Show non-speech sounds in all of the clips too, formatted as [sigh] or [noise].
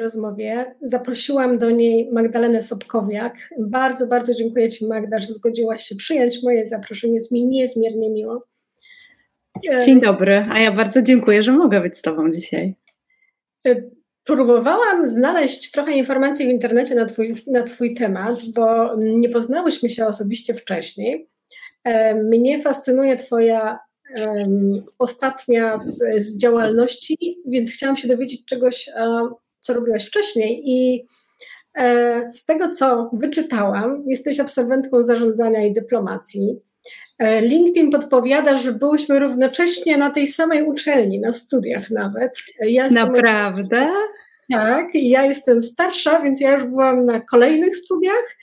rozmowie zaprosiłam do niej Magdalenę Sobkowiak. Bardzo, bardzo dziękuję Ci, Magda, że zgodziłaś się przyjąć moje zaproszenie. Jest mi niezmiernie miło. Dzień dobry, a ja bardzo dziękuję, że mogę być z Tobą dzisiaj. Próbowałam znaleźć trochę informacji w internecie na twój, na twój temat, bo nie poznałyśmy się osobiście wcześniej. Mnie fascynuje Twoja um, ostatnia z, z, działalności, więc chciałam się dowiedzieć czegoś, um, co robiłaś wcześniej. I um, z tego, co wyczytałam, jesteś absolwentką zarządzania i dyplomacji. E, LinkedIn podpowiada, że byłyśmy równocześnie na tej samej uczelni, na studiach nawet. Ja Naprawdę? Tak, ja jestem starsza, więc ja już byłam na kolejnych studiach,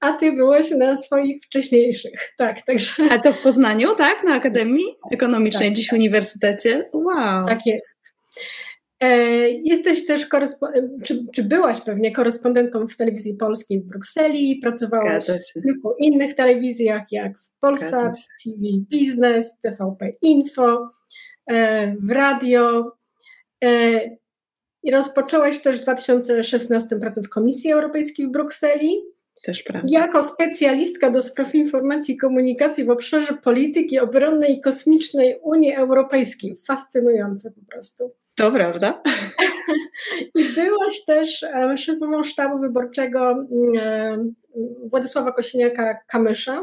a ty byłaś na swoich wcześniejszych. Tak, także. A to w Poznaniu, tak? Na Akademii Ekonomicznej, tak, dziś w tak. Uniwersytecie? Wow. Tak jest. E, jesteś też, czy, czy byłaś pewnie korespondentką w telewizji polskiej w Brukseli, pracowałaś w kilku innych telewizjach, jak w Polsat, TV Business, TVP Info, e, w radio. E, I rozpoczęłaś też w 2016 pracę w Komisji Europejskiej w Brukseli. Też prawda. Jako specjalistka do spraw informacji i komunikacji w obszarze polityki obronnej i kosmicznej Unii Europejskiej. Fascynujące po prostu. To prawda. I byłaś też szefową sztabu wyborczego Władysława Kosiniaka-Kamysza.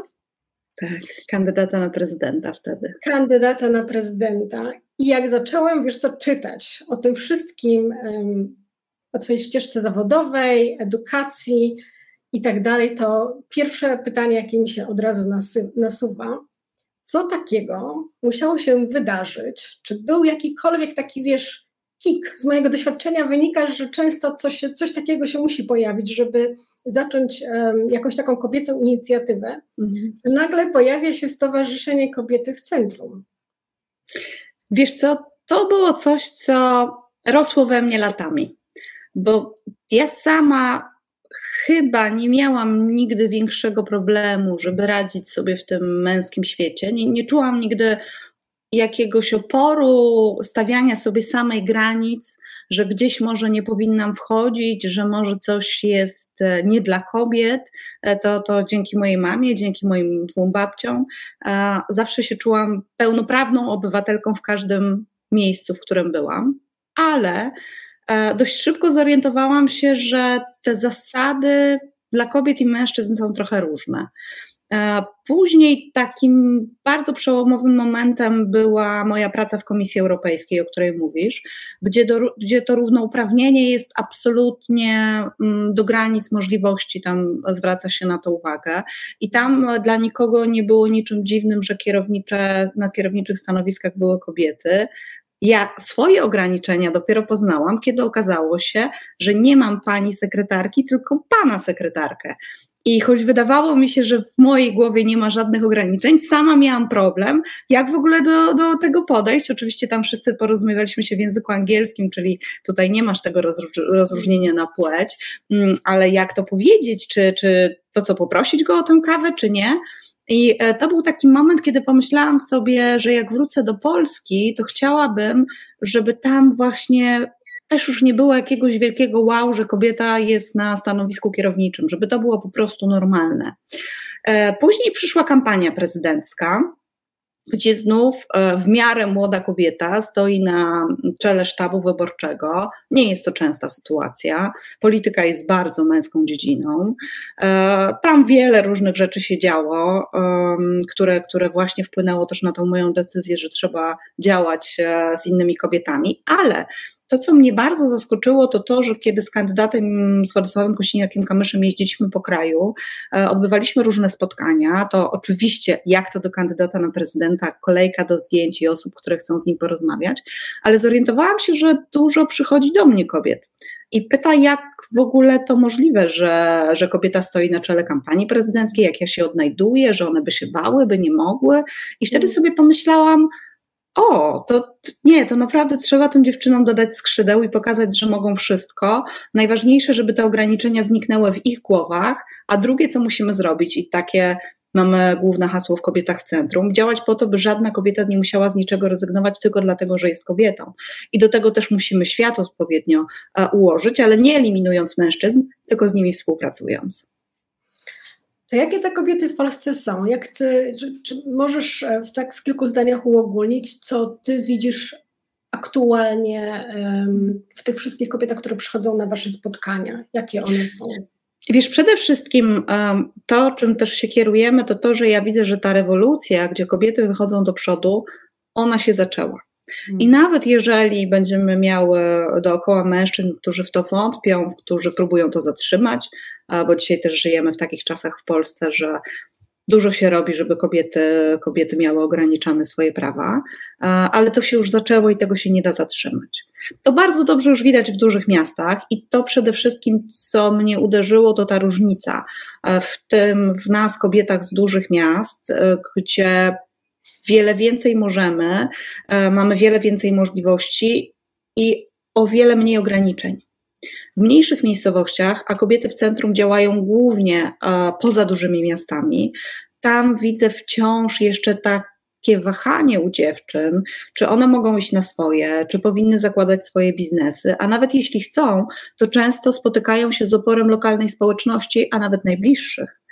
Tak, kandydata na prezydenta wtedy. Kandydata na prezydenta. I jak zaczęłam, wiesz co, czytać o tym wszystkim, o twojej ścieżce zawodowej, edukacji i tak dalej, to pierwsze pytanie, jakie mi się od razu nasuwa, co takiego musiało się wydarzyć? Czy był jakikolwiek taki, wiesz, kik. Z mojego doświadczenia wynika, że często coś, coś takiego się musi pojawić, żeby zacząć um, jakąś taką kobiecą inicjatywę. Mhm. Nagle pojawia się Stowarzyszenie Kobiety w Centrum. Wiesz co, to było coś, co rosło we mnie latami, bo ja sama chyba nie miałam nigdy większego problemu, żeby radzić sobie w tym męskim świecie. Nie, nie czułam nigdy jakiegoś oporu, stawiania sobie samej granic, że gdzieś może nie powinnam wchodzić, że może coś jest e, nie dla kobiet, e, to, to dzięki mojej mamie, dzięki moim dwóm babciom, e, zawsze się czułam pełnoprawną obywatelką w każdym miejscu, w którym byłam, ale dość szybko zorientowałam się, że te zasady dla kobiet i mężczyzn są trochę różne. Później takim bardzo przełomowym momentem była moja praca w Komisji Europejskiej, o której mówisz, gdzie, do, gdzie to równouprawnienie jest absolutnie mm, do granic możliwości, tam zwraca się na to uwagę. I tam dla nikogo nie było niczym dziwnym, że kierownicze, na kierowniczych stanowiskach były kobiety. Ja swoje ograniczenia dopiero poznałam, kiedy okazało się, że nie mam pani sekretarki, tylko pana sekretarkę. I choć wydawało mi się, że w mojej głowie nie ma żadnych ograniczeń, sama miałam problem, jak w ogóle do, do tego podejść. Oczywiście tam wszyscy porozumiewaliśmy się w języku angielskim, czyli tutaj nie masz tego rozróżnienia na płeć, mm, ale jak to powiedzieć, czy, czy to co poprosić go o tę kawę, czy nie. I e, to był taki moment, kiedy pomyślałam sobie, że jak wrócę do Polski, to chciałabym, żeby tam właśnie też już nie było jakiegoś wielkiego wow, że kobieta jest na stanowisku kierowniczym, żeby to było po prostu normalne. E, później przyszła kampania prezydencka gdzie znów e, w miarę młoda kobieta stoi na czele sztabu wyborczego. Nie jest to częsta sytuacja. Polityka jest bardzo męską dziedziną. E, tam wiele różnych rzeczy się działo, które, które właśnie wpłynęło też na tą moją decyzję, że trzeba działać z innymi kobietami, ale to, co mnie bardzo zaskoczyło, to to, że kiedy z kandydatem, z Władysławem Kosiniakiem-Kamyszem jeździliśmy po kraju, e, odbywaliśmy różne spotkania, to oczywiście jak to do kandydata na prezydenta, kolejka do zdjęć i osób, które chcą z nim porozmawiać, ale zorientowałam się, że dużo przychodzi do mnie kobiet i pyta, jak w ogóle to możliwe, że, że kobieta stoi na czele kampanii prezydenckiej, jak ja się odnajduję, że one by się bały, by nie mogły. I wtedy sobie pomyślałam, o, to nie, to naprawdę trzeba tym dziewczynom dodać skrzydeł i pokazać, że mogą wszystko. Najważniejsze, żeby te ograniczenia zniknęły w ich głowach, a drugie, co musimy zrobić, i takie mamy główne hasło w Kobietach w Centrum, działać po to, by żadna kobieta nie musiała z niczego rezygnować tylko dlatego, że jest kobietą. I do tego też musimy świat odpowiednio ułożyć, ale nie eliminując mężczyzn, tylko z nimi współpracując. To jakie te kobiety w Polsce są? Jak ty, czy, czy możesz e, w, tak w kilku zdaniach uogólnić, co ty widzisz aktualnie um, w tych wszystkich kobietach, które przychodzą na wasze spotkania? Jakie one są? Wiesz, przede wszystkim um, to, czym też się kierujemy, to to, że ja widzę, że ta rewolucja, gdzie kobiety wychodzą do przodu, ona się zaczęła. I nawet jeżeli będziemy miały dookoła mężczyzn, którzy w to wątpią, którzy próbują to zatrzymać, bo dzisiaj też żyjemy w takich czasach w Polsce, że dużo się robi, żeby kobiety, kobiety miały ograniczane swoje prawa, ale to się już zaczęło i tego się nie da zatrzymać. To bardzo dobrze już widać w dużych miastach i to przede wszystkim, co mnie uderzyło, to ta różnica w tym, w nas, kobietach z dużych miast, gdzie wiele więcej możemy, e, mamy wiele więcej możliwości i o wiele mniej ograniczeń. W mniejszych miejscowościach, a kobiety w centrum działają głównie e, poza dużymi miastami, tam widzę wciąż jeszcze takie wahanie u dziewczyn, czy one mogą iść na swoje, czy powinny zakładać swoje biznesy, a nawet jeśli chcą, to często spotykają się z oporem lokalnej społeczności, a nawet najbliższych.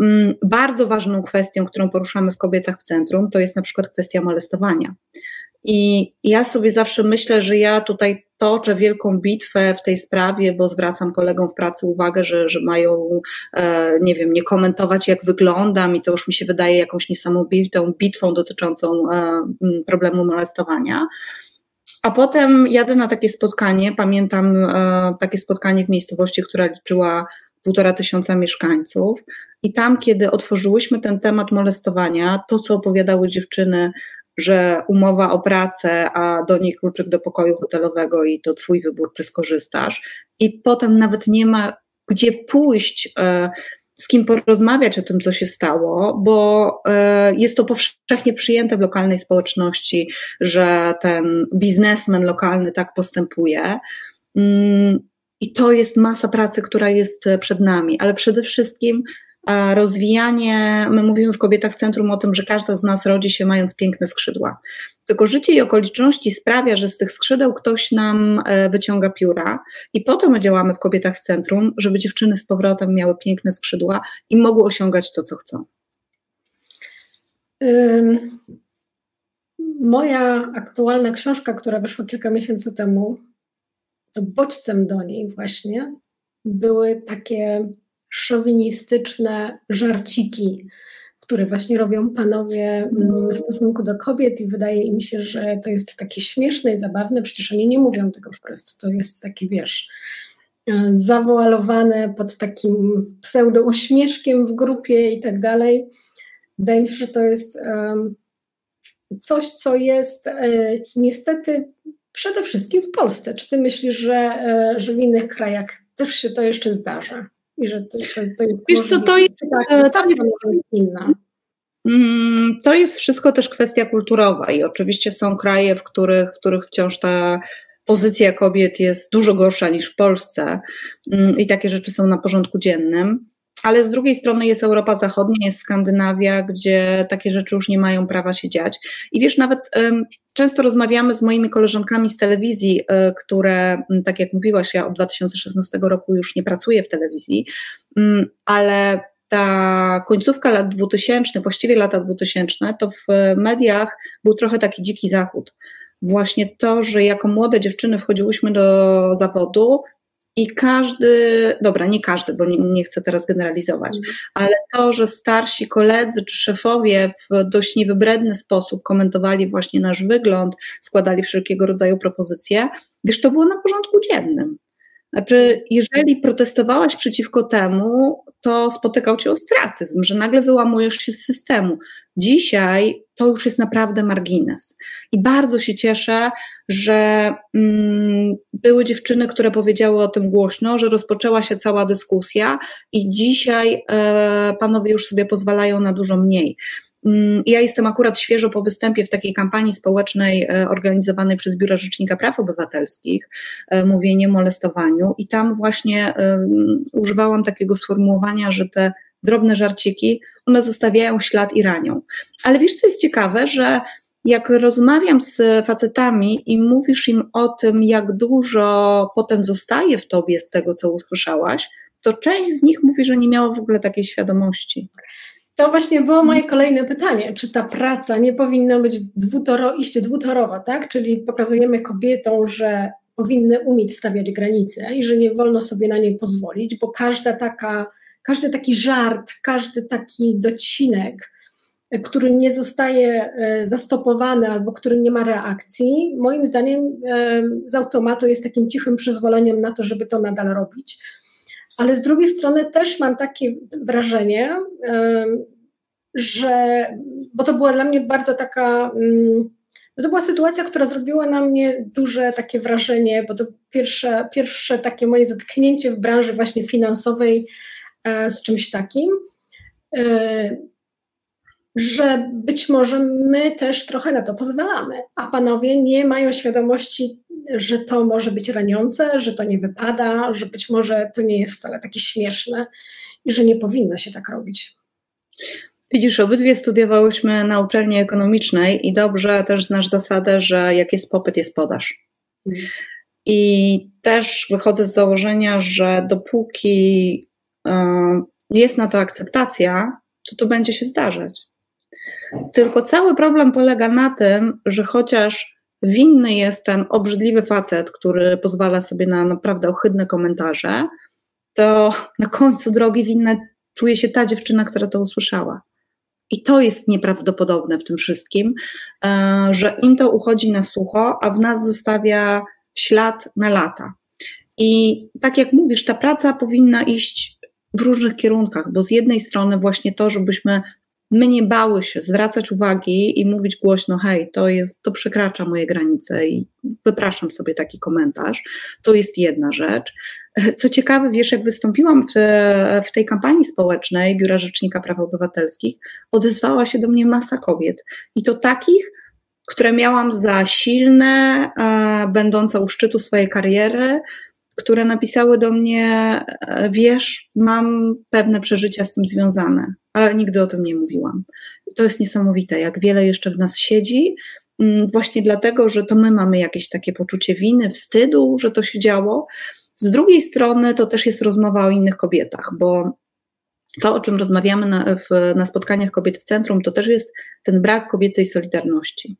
Mm, bardzo ważną kwestią, którą poruszamy w Kobietach w Centrum, to jest na przykład kwestia molestowania. I ja sobie zawsze myślę, że ja tutaj toczę wielką bitwę w tej sprawie, bo zwracam kolegom w pracy uwagę, że, że mają, e, nie wiem, nie komentować, jak wyglądam, i to już mi się wydaje jakąś niesamowitą bitwą dotyczącą e, problemu molestowania. A potem jadę na takie spotkanie, pamiętam e, takie spotkanie w miejscowości, która liczyła półtora tysiąca mieszkańców. I tam, kiedy otworzyłyśmy ten temat molestowania, to co opowiadały dziewczyny, że umowa o pracę, a do niej kluczyk do pokoju hotelowego i to twój wybór, czy skorzystasz. I potem nawet nie ma gdzie pójść, e, z kim porozmawiać o tym, co się stało, bo e, jest to powszechnie przyjęte w lokalnej społeczności, że ten biznesmen lokalny tak postępuje. I to jest masa pracy, która jest e, przed nami, ale przede wszystkim rozwijanie, my mówimy w Kobietach w Centrum o tym, że każda z nas rodzi się mając piękne skrzydła. Tylko życie i okoliczności sprawia, że z tych skrzydeł ktoś nam e, wyciąga pióra i potem my działamy w Kobietach w Centrum, żeby dziewczyny z powrotem miały piękne skrzydła i mogły osiągać to, co chcą. Moja aktualna książka, która wyszła kilka miesięcy temu, to bodźcem do niej właśnie były takie szowinistyczne żarciki, które właśnie robią panowie mm, w stosunku do kobiet i wydaje im się, że to jest takie śmieszne i zabawne, przecież oni nie mówią tego wprost, to jest taki, wiesz, zawoalowane pod takim pseudo-uśmieszkiem w grupie i tak dalej. Wydaje mi się, że to jest coś, co jest e, niestety Przede wszystkim w Polsce. Czy ty myślisz, że, e, że w innych krajach też się to jeszcze zdarza? I że to, to, to jest Wiesz co, to jest, tak, to jest inna. Mm, to jest wszystko też kwestia kulturowa i oczywiście są kraje, w których, w których wciąż ta pozycja kobiet jest dużo gorsza niż w Polsce mm, i takie rzeczy są na porządku dziennym ale z drugiej strony jest Europa Zachodnia, jest Skandynawia, gdzie takie rzeczy już nie mają prawa się dziać. I wiesz, nawet um, często rozmawiamy z moimi koleżankami z telewizji, y, które, tak jak mówiłaś, ja od 2016 roku już nie pracuję w telewizji, ale ta końcówka lat 2000, właściwie lata 2000, to w mediach był trochę taki dziki zachód. Właśnie to, że jako młode dziewczyny wchodziłyśmy do zawodu, i każdy, dobra, nie każdy, bo nie, nie, chcę teraz generalizować, mhm. ale to, że starsi koledzy czy szefowie w dość niewybredny sposób komentowali właśnie nasz wygląd, składali wszelkiego rodzaju propozycje, wiesz, to było na porządku dziennym. Znaczy, jeżeli protestowałaś przeciwko temu, to spotykał cię ostracyzm, że nagle wyłamujesz się z systemu. Dzisiaj to już jest naprawdę margines. I bardzo się cieszę, że mm, były dziewczyny, które powiedziały o tym głośno, że rozpoczęła się cała dyskusja i dzisiaj e, panowie już sobie pozwalają na dużo mniej. Mm, ja jestem akurat świeżo po występie w takiej kampanii społecznej e, organizowanej przez Biuro Rzecznika Praw Obywatelskich, e, mówienie o molestowaniu, i tam właśnie używałam takiego sformułowania, że te drobne żarciki, one zostawiają ślad i ranią. Ale wiesz, co jest ciekawe, że jak rozmawiam z facetami i mówisz im o tym, jak dużo potem zostaje w tobie z tego, co usłyszałaś, to część z nich mówi, że nie miała w ogóle takiej świadomości. To właśnie było moje kolejne pytanie. Czy ta praca nie powinna być dwutoro, iść dwutorowa, tak? Czyli pokazujemy kobietom, że powinny umieć stawiać granice i że nie wolno sobie na nie pozwolić, bo każda taka, każdy taki żart, każdy taki docinek, który nie zostaje e, zastopowany albo który nie ma reakcji, moim zdaniem e, z automatu jest takim cichym przyzwoleniem na to, żeby to nadal robić. Ale z drugiej strony też mam takie wrażenie, że, bo to była dla mnie bardzo taka, mm, no to była sytuacja, która zrobiła na mnie duże takie wrażenie, bo to pierwsze, pierwsze takie moje zetknięcie w branży właśnie finansowej e, z czymś takim, e, że być może my też trochę na to pozwalamy, a panowie nie mają świadomości że to może być raniące, że to nie wypada, że być może to nie jest wcale takie śmieszne i że nie powinno się tak robić. Widzisz, obydwie studiowałyśmy na uczelni ekonomicznej i dobrze też znasz zasadę, że jak jest popyt, jest podaż. Mhm. I też wychodzę z założenia, że dopóki e, jest na to akceptacja, to to będzie się zdarzać. Tylko cały problem polega na tym, że chociaż Winny jest ten obrzydliwy facet, który pozwala sobie na naprawdę ohydne komentarze, to na końcu drogi winna czuje się ta dziewczyna, która to usłyszała. I to jest nieprawdopodobne w tym wszystkim, e, że im to uchodzi na sucho, a w nas zostawia ślad na lata. I tak jak mówisz, ta praca powinna iść w różnych kierunkach, bo z jednej strony właśnie to, żebyśmy my nie bały się zwracać uwagi i mówić głośno, hej, to jest, to przekracza moje granice i wypraszam sobie taki komentarz. To jest jedna rzecz. Co ciekawe, wiesz, jak wystąpiłam w, w tej kampanii społecznej Biura Rzecznika Praw Obywatelskich, odezwała się do mnie masa kobiet. I to takich, które miałam za silne, e, będące u szczytu swojej kariery, które napisały do mnie, e, wiesz, mam pewne przeżycia z tym związane, ale nigdy o tym nie mówiłam. To jest niesamowite, jak wiele jeszcze w nas siedzi, mm, właśnie dlatego, że to my mamy jakieś takie poczucie winy, wstydu, że to się działo. Z drugiej strony to też jest rozmowa o innych kobietach, bo to, o czym rozmawiamy na, w, na spotkaniach kobiet w centrum, to też jest ten brak kobiecej solidarności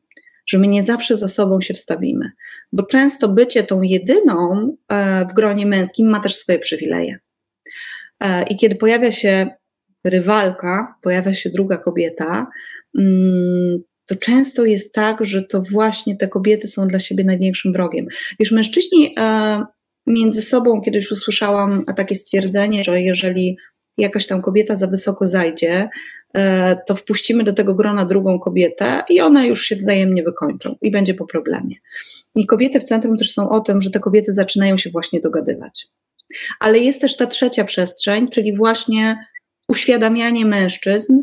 że my nie zawsze za sobą się wstawimy, bo często bycie tą jedyną e, w gronie męskim ma też swoje przywileje. E, I kiedy pojawia się rywalka, pojawia się druga kobieta, mm, to często jest tak, że to właśnie te kobiety są dla siebie największym wrogiem. Wiesz, mężczyźni e, między sobą kiedyś usłyszałam takie stwierdzenie, że jeżeli jakaś tam kobieta za wysoko zajdzie, e, to wpuścimy do tego grona drugą kobietę i one już się wzajemnie wykończą i będzie po problemie. I kobiety w centrum też są o tym, że te kobiety zaczynają się właśnie dogadywać. Ale jest też ta trzecia przestrzeń, czyli właśnie uświadamianie mężczyzn,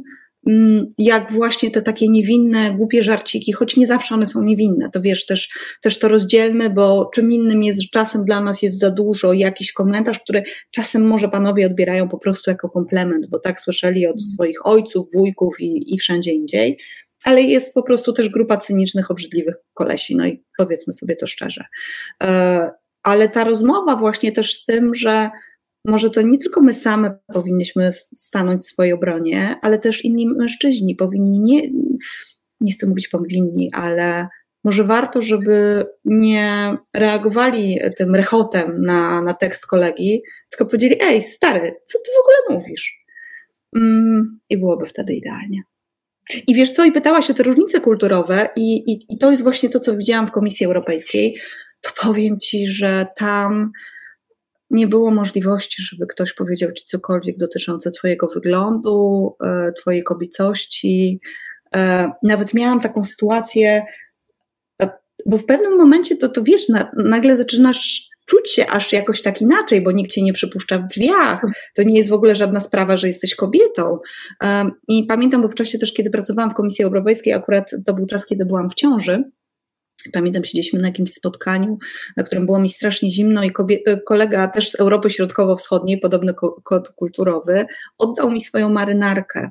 jak właśnie te takie niewinne, głupie żarciki, choć nie zawsze one są niewinne, to wiesz, też, też to rozdzielmy, bo czym innym jest, że czasem dla nas jest za dużo jakiś komentarz, który czasem może panowie odbierają po prostu jako komplement, bo tak słyszeli od swoich ojców, wujków i, i wszędzie indziej, ale jest po prostu też grupa cynicznych, obrzydliwych kolesi, no i powiedzmy sobie to szczerze. E, ale ta rozmowa właśnie też z tym, że może to nie tylko my same powinniśmy stanąć w swojej obronie, ale też inni mężczyźni powinni, nie, nie chcę mówić powinni, ale może warto, żeby nie reagowali tym rechotem na, na tekst kolegi, tylko powiedzieli: Ej, stary, co ty w ogóle mówisz? Mm, I byłoby wtedy idealnie. I wiesz co, i pytałaś o te różnice kulturowe, i, i, i to jest właśnie to, co widziałam w Komisji Europejskiej. To powiem ci, że tam nie było możliwości, żeby ktoś powiedział ci cokolwiek dotyczące Twojego wyglądu, e, Twojej kobiecości. E, nawet miałam taką sytuację, e, bo w pewnym momencie to, to wiesz, nagle zaczynasz czuć się aż jakoś tak inaczej, bo nikt cię nie przypuszcza w drzwiach. To nie jest w ogóle żadna sprawa, że jesteś kobietą. I pamiętam, bo w czasie też, kiedy pracowałam w Komisji Europejskiej, akurat to był czas, kiedy byłam w ciąży. Pamiętam, siedzieliśmy na jakimś spotkaniu, na którym było mi strasznie zimno i kolega też z Europy Środkowo-Wschodniej, podobny kod kulturowy, oddał mi swoją marynarkę.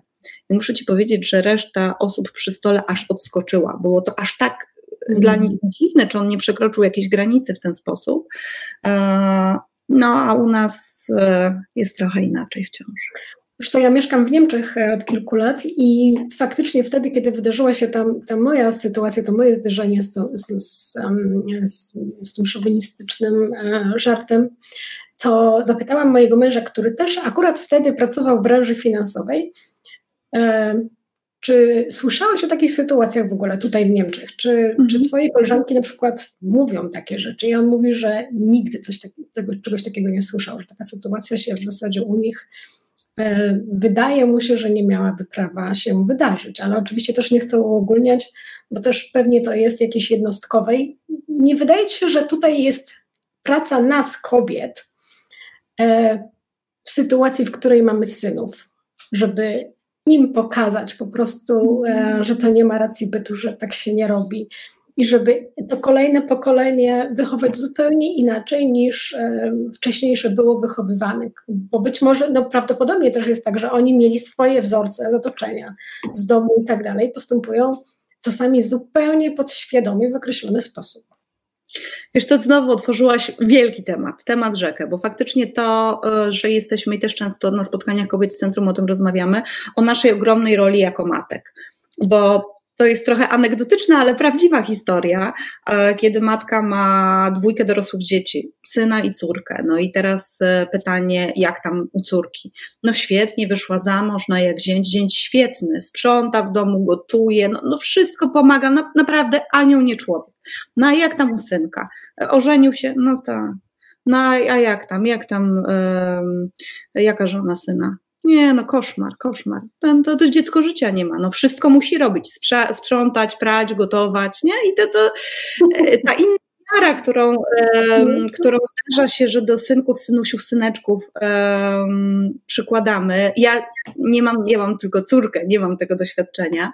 I muszę Ci powiedzieć, że reszta osób przy stole aż odskoczyła. Było to aż tak mm. dla nich dziwne, czy on nie przekroczył jakiejś granicy w ten sposób. E, no, a u nas e, jest trochę inaczej wciąż. Wiesz co, ja mieszkam w Niemczech e, od kilku lat i faktycznie wtedy, kiedy wydarzyła się tam ta moja sytuacja, to moje zderzenie z, z, z, z, z tym szowinistycznym żartem, to zapytałam mojego męża, który też akurat wtedy pracował w branży finansowej, czy słyszałeś o takich sytuacjach w ogóle tutaj w Niemczech? Czy, mhm. czy twoje koleżanki na przykład mówią takie rzeczy? I on mówi, że nigdy coś takiego, czegoś takiego nie słyszał, że taka sytuacja się w zasadzie u nich e, wydaje mu się, że nie miałaby prawa się wydarzyć, ale oczywiście też nie chcę uogólniać, bo też pewnie to jest jakieś jednostkowe. I nie wydaje się, że tutaj jest praca nas, kobiet, e, w sytuacji, w której mamy synów, żeby im pokazać po prostu, e, że to nie ma racji bytu, że tak się nie robi. I żeby to kolejne pokolenie wychować zupełnie inaczej niż e, wcześniejsze było wychowywane. Bo być może, no prawdopodobnie też jest tak, że oni mieli swoje wzorce z otoczenia, z domu i tak dalej, postępują czasami zupełnie podświadomie w określony sposób. Wiesz co, znowu otworzyłaś wielki temat, temat rzekę, bo faktycznie to, e, że jesteśmy i też często na spotkaniach kobiet w centrum o tym rozmawiamy, o naszej ogromnej roli jako matek. Bo to jest trochę anegdotyczna, ale prawdziwa historia, e, kiedy matka ma dwójkę dorosłych dzieci, syna i córkę. No i teraz e, pytanie, jak tam u córki? No świetnie, wyszła za mąż, no jak zięć, zięć świetny, sprząta w domu, gotuje, no, no wszystko pomaga, naprawdę anioł nie człowiek. No a jak tam u synka? Ożenił się? No tak. No a jak tam, jak tam, yy, jaka żona syna? Nie, no koszmar, koszmar. To, to dziecko życia nie ma. No wszystko musi robić. Sprzątać, prać, gotować, nie? I to, to e, ta inna miara, którą, um, którą zdarza się, że do synków, synusiów, syneczków um, przykładamy. Ja nie mam, ja mam tylko córkę, nie mam tego doświadczenia,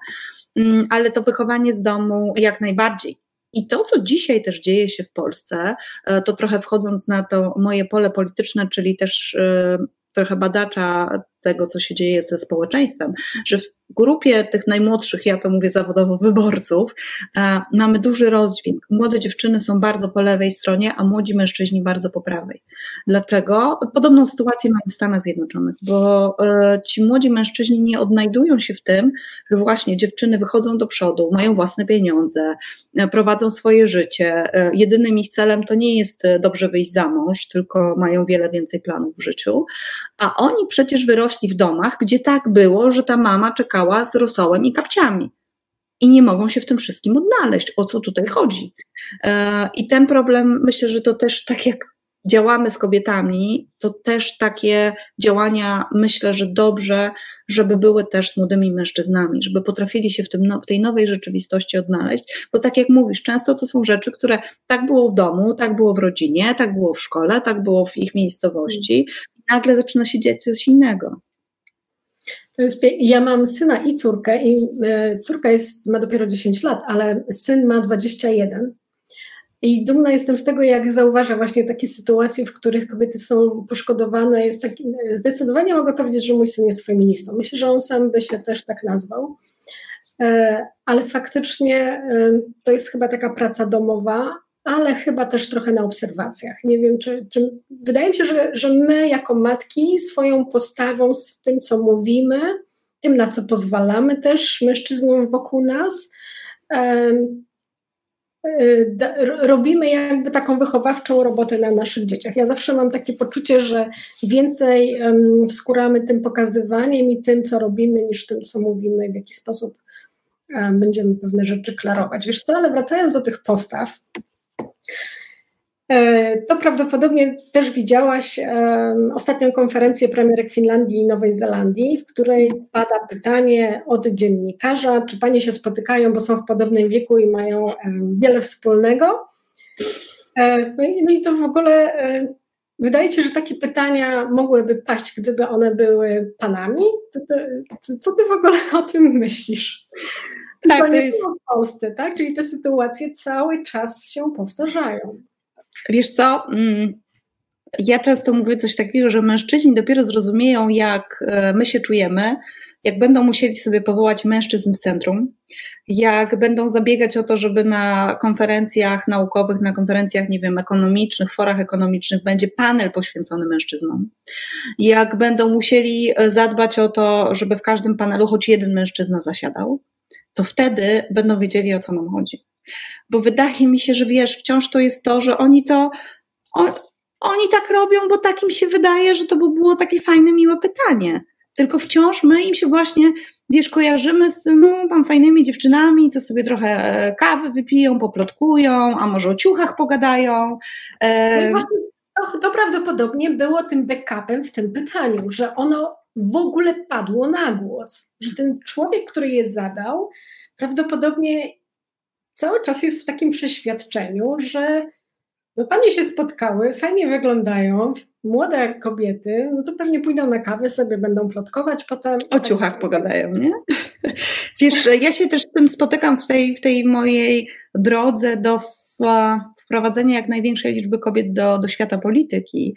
um, ale to wychowanie z domu jak najbardziej. I to, co dzisiaj też dzieje się w Polsce, e, to trochę wchodząc na to moje pole polityczne, czyli też e, trochę badacza tego, co się dzieje ze społeczeństwem, że w grupie tych najmłodszych, ja to mówię zawodowo, wyborców, e, mamy duży rozdźwięk. Młode dziewczyny są bardzo po lewej stronie, a młodzi mężczyźni bardzo po prawej. Dlaczego? Podobną sytuację mamy w Stanach Zjednoczonych, bo e, ci młodzi mężczyźni nie odnajdują się w tym, że właśnie dziewczyny wychodzą do przodu, mają własne pieniądze, e, prowadzą swoje życie. Jedynym ich celem to nie jest dobrze wyjść za mąż, tylko mają wiele więcej planów w życiu, a oni przecież wyrośli w domach, gdzie tak było, że ta mama czekała z rosołem i kapciami. I nie mogą się w tym wszystkim odnaleźć. O co tutaj chodzi? E, I ten problem, myślę, że to też tak jak działamy z kobietami, to też takie działania myślę, że dobrze, żeby były też z młodymi mężczyznami, żeby potrafili się w, tym, no, w tej nowej rzeczywistości odnaleźć, bo tak jak mówisz, często to są rzeczy, które tak było w domu, tak było w rodzinie, tak było w szkole, tak było w ich miejscowości i nagle zaczyna się dziać coś innego. Jest, ja mam syna i córkę i e, córka jest, ma dopiero 10 lat, ale syn ma 21 i dumna jestem z tego, jak zauważa właśnie takie sytuacje, w których kobiety są poszkodowane. Jest taki, zdecydowanie mogę powiedzieć, że mój syn jest feministą. Myślę, że on sam by się też tak nazwał. E, ale faktycznie e, to jest chyba taka praca domowa, ale chyba też trochę na obserwacjach. Nie wiem, czy, czy wydaje mi się, że, że my jako matki swoją postawą, z tym, co mówimy, tym, na co pozwalamy też mężczyznom wokół nas, Y, robimy jakby taką wychowawczą robotę na naszych dzieciach. Ja zawsze mam takie poczucie, że więcej wskóramy tym pokazywaniem i tym, co robimy, niż tym, co mówimy, w jaki sposób będziemy pewne rzeczy klarować. Wiesz co, ale wracając do tych postaw, to prawdopodobnie też widziałaś ostatnią konferencję premierek Finlandii i Nowej Zelandii, w której pada pytanie od dziennikarza, czy panie się spotykają, bo są w podobnym wieku i mają wiele wspólnego. E, no i, no i to w ogóle e, wydaje się, że takie pytania mogłyby paść, gdyby one były panami. Co ty w ogóle o tym myślisz? Tak, to jest... w Polsce, tak? Czyli te sytuacje cały czas się powtarzają. Wiesz co, mm, ja często mówię coś takiego, że mężczyźni dopiero zrozumieją, jak e, my się czujemy, jak będą musieli sobie powołać mężczyzn w centrum, jak będą zabiegać o to, żeby na konferencjach naukowych, na konferencjach, nie wiem, ekonomicznych, forach ekonomicznych będzie panel poświęcony mężczyznom, jak będą musieli e, zadbać o to, żeby w każdym panelu choć jeden mężczyzna zasiadał, to wtedy będą wiedzieli, o co nam chodzi. Bo wydaje mi się, że wiesz, wciąż to jest to, że oni to. oni tak robią, bo tak im się wydaje, że to by było takie fajne, miłe pytanie tylko wciąż my im się właśnie, wiesz, kojarzymy z no, tam fajnymi dziewczynami, co sobie trochę e, kawy wypiją, poplotkują, a może o ciuchach pogadają. E... No to, to prawdopodobnie było tym backupem w tym pytaniu, że ono w ogóle padło na głos, że ten człowiek, który je zadał, prawdopodobnie cały czas jest w takim przeświadczeniu, że no panie się spotkały, fajnie wyglądają, młode kobiety, no to pewnie pójdą na kawę, sobie będą plotkować potem. O ciuchach pogadają, nie? [laughs] Wiesz, ja się też z tym spotykam w tej, w tej mojej drodze do wprowadzenia jak największej liczby kobiet do, do świata polityki.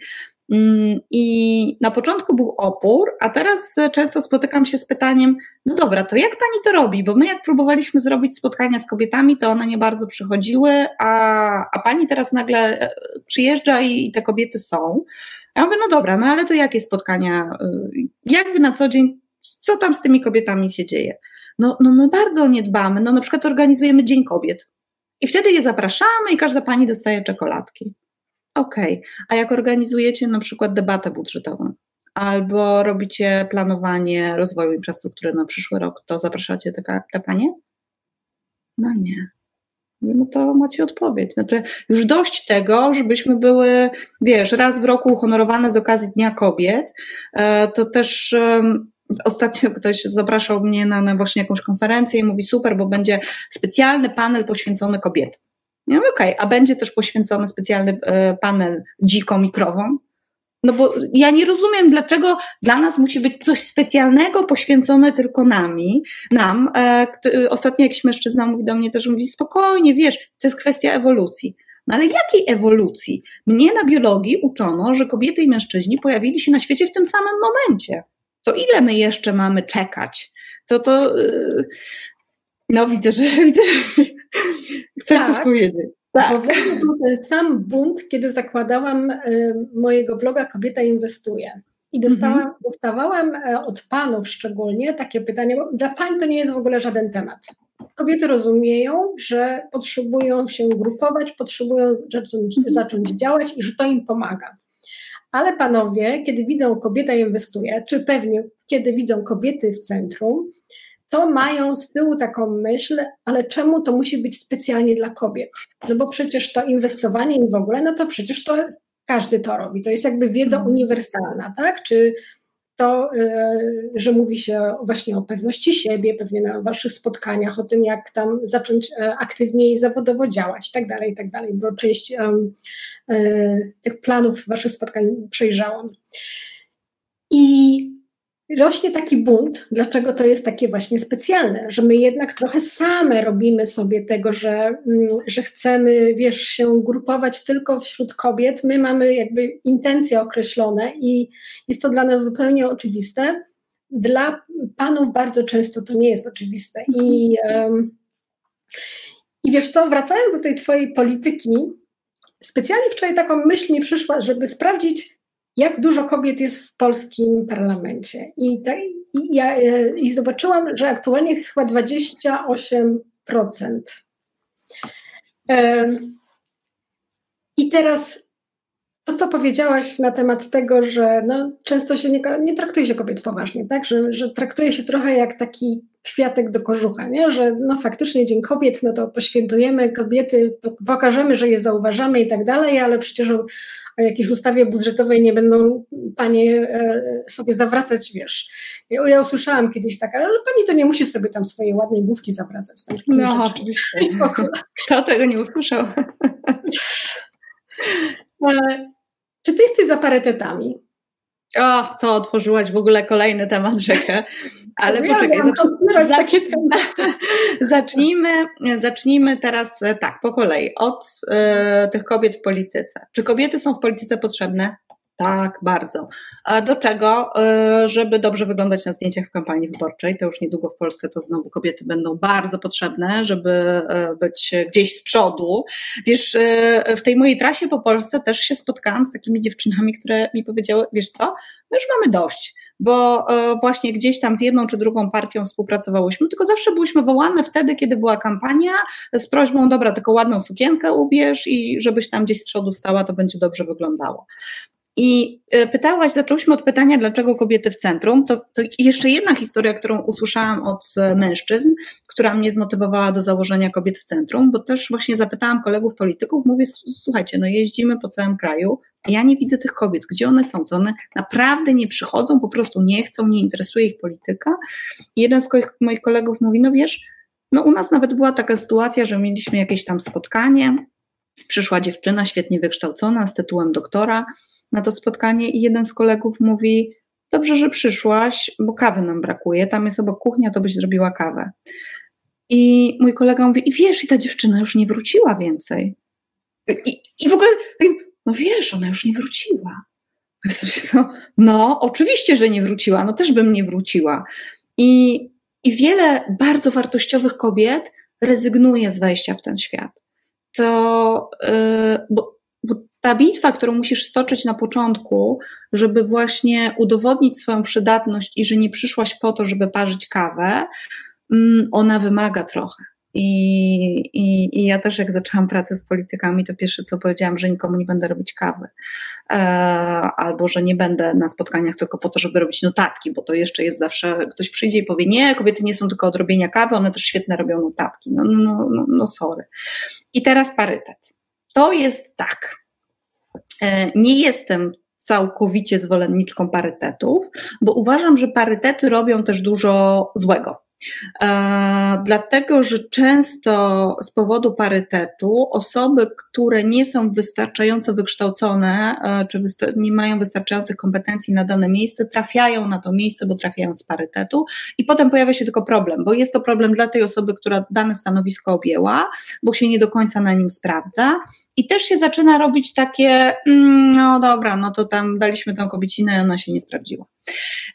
Mm, I na początku był opór, a teraz często spotykam się z pytaniem: No dobra, to jak pani to robi? Bo my, jak próbowaliśmy zrobić spotkania z kobietami, to one nie bardzo przychodziły, a, a pani teraz nagle e, przyjeżdża i, i te kobiety są. Ja mówię: No dobra, no ale to jakie spotkania? Y, jak wy na co dzień, co tam z tymi kobietami się dzieje? No, no my bardzo nie dbamy. No na przykład organizujemy Dzień Kobiet. I wtedy je zapraszamy i każda pani dostaje czekoladki. Okej, okay. a jak organizujecie na przykład debatę budżetową albo robicie planowanie rozwoju infrastruktury na przyszły rok, to zapraszacie te, te panie? No nie. No to macie odpowiedź. Znaczy, już dość tego, żebyśmy były, wiesz, raz w roku uhonorowane z okazji Dnia Kobiet. E, to też Ostatnio ktoś zapraszał mnie na, na, właśnie jakąś konferencję i mówi super, bo będzie specjalny panel poświęcony kobietom. Mówię, okej, okay, a będzie też poświęcony specjalny e, panel dzikom i krowom? No bo ja nie rozumiem, dlaczego dla nas musi być coś specjalnego poświęcone tylko nami, nam. E, ostatnio jakiś mężczyzna mówi do mnie też, mówi spokojnie, wiesz, to jest kwestia ewolucji. No ale jakiej ewolucji? Mnie na biologii uczono, że kobiety i mężczyźni pojawili się na świecie w tym samym momencie. To ile my jeszcze mamy czekać? To to. No widzę, że [laughs] widzę, Chcesz tak, coś powiedzieć? Tak. Bo był ten sam bunt, kiedy zakładałam y, mojego bloga Kobieta Inwestuje. I dostałam, mhm. dostawałam e, od panów szczególnie takie pytanie, bo dla pań to nie jest w ogóle żaden temat. Kobiety rozumieją, że potrzebują się grupować, potrzebują zacząć, mhm. zacząć działać i że to im pomaga. Ale panowie, kiedy widzą kobieta inwestuje, czy pewnie kiedy widzą kobiety w centrum, to mają z tyłu taką myśl, ale czemu to musi być specjalnie dla kobiet? No bo przecież to inwestowanie i w ogóle, no to przecież to każdy to robi. To jest jakby wiedza mhm. uniwersalna, tak? Czy to, y, że mówi się właśnie o pewności siebie, pewnie na waszych spotkaniach, o tym, jak tam zacząć e, aktywniej zawodowo działać, i tak dalej, i tak dalej, bo część um, tych planów waszych spotkań przejrzałam. I rośnie taki bunt, dlaczego to jest takie właśnie specjalne, że my jednak trochę same robimy sobie tego, że, mm, że chcemy, wiesz, się grupować tylko wśród kobiet. My mamy jakby intencje określone i jest to dla nas zupełnie oczywiste. Dla panów bardzo często to nie jest oczywiste. I, um, i wiesz co, wracając do tej twojej polityki, specjalnie wczoraj taką myśl mi przyszła, żeby sprawdzić, jak dużo kobiet jest w polskim parlamencie. I, i, ja, e, i zobaczyłam, że aktualnie jest chyba 28%. I teraz to, co powiedziałaś na temat tego, że no, często się nie, nie traktuje się kobiet poważnie, tak? że, że traktuje się trochę jak taki kwiatek do kożucha, nie? że no faktycznie Dzień Kobiet, no to poświętujemy kobiety, pokażemy, że je zauważamy i tak dalej, ale przecież o, o jakiejś ustawie budżetowej nie będą panie e, sobie zawracać, wiesz. Ja, ja usłyszałam kiedyś tak, ale pani to nie musi sobie tam swojej ładnej główki zawracać. Tam no, oczywiście. [laughs] Kto tego nie usłyszał? Czy ty jesteś za parytetami? O, to otworzyłaś w ogóle kolejny temat rzekę. Ale ja poczekaj, zacznijmy, takie [laughs] zacznijmy, zacznijmy teraz e, tak, po kolei, od e, tych kobiet w polityce. Czy kobiety są w polityce potrzebne? Tak, bardzo. Do czego? E, żeby dobrze wyglądać na zdjęciach w kampanii wyborczej. To już niedługo w Polsce to znowu kobiety będą bardzo potrzebne, żeby e, być gdzieś z przodu. Wiesz, e, w tej mojej trasie po Polsce też się spotkałam z takimi dziewczynami, które mi powiedziały, wiesz co, my już mamy dość bo właśnie gdzieś tam z jedną czy drugą partią współpracowałyśmy, tylko zawsze byłyśmy wołane wtedy, kiedy była kampania z prośbą, dobra, tylko ładną sukienkę ubierz i żebyś tam gdzieś z przodu stała, to będzie dobrze wyglądało. I e, pytałaś, zaczęłyśmy od pytania, dlaczego kobiety w centrum. To, to, jeszcze jedna historia, którą usłyszałam od e, mężczyzn, która mnie zmotywowała do założenia kobiet w centrum, bo też właśnie zapytałam kolegów polityków, mówię, słuchajcie, no jeździmy po całym kraju, ja nie widzę tych kobiet, gdzie one są, co one naprawdę nie przychodzą, po prostu nie chcą, nie interesuje ich polityka. I jeden z moich kolegów mówi, no wiesz, no u nas nawet była taka sytuacja, że mieliśmy jakieś tam spotkanie, przyszła dziewczyna świetnie wykształcona z tytułem doktora, na to spotkanie i jeden z kolegów mówi: Dobrze, że przyszłaś, bo kawy nam brakuje. Tam jest obok kuchnia, to byś zrobiła kawę. I mój kolega mówi: I wiesz, i ta dziewczyna już nie wróciła więcej. I, i w ogóle, no wiesz, ona już nie wróciła. No, no, oczywiście, że nie wróciła, no też bym nie wróciła. I, i wiele bardzo wartościowych kobiet rezygnuje z wejścia w ten świat. To, yy, bo, bo ta bitwa, którą musisz stoczyć na początku, żeby właśnie udowodnić swoją przydatność i że nie przyszłaś po to, żeby parzyć kawę, mm, ona wymaga trochę. I, i, I ja też, jak zaczęłam pracę z politykami, to pierwsze co powiedziałam, że nikomu nie będę robić kawy. E, albo że nie będę na spotkaniach tylko po to, żeby robić notatki, bo to jeszcze jest zawsze, ktoś przyjdzie i powie: Nie, kobiety nie są tylko od robienia kawy, one też świetne robią notatki. No, no, no, no sorry. I teraz parytet. To jest tak. E, nie jestem całkowicie zwolenniczką parytetów, bo uważam, że parytety robią też dużo złego. E, dlatego, że często z powodu parytetu osoby, które nie są wystarczająco wykształcone, e, czy nie mają wystarczających kompetencji na dane miejsce, trafiają na to miejsce, bo trafiają z parytetu i potem pojawia się tylko problem, bo jest to problem dla tej osoby, która dane stanowisko objęła, bo się nie do końca na nim sprawdza i też się zaczyna robić takie, mm, no dobra, no to tam daliśmy tą kobiecinę i ona się nie sprawdziła.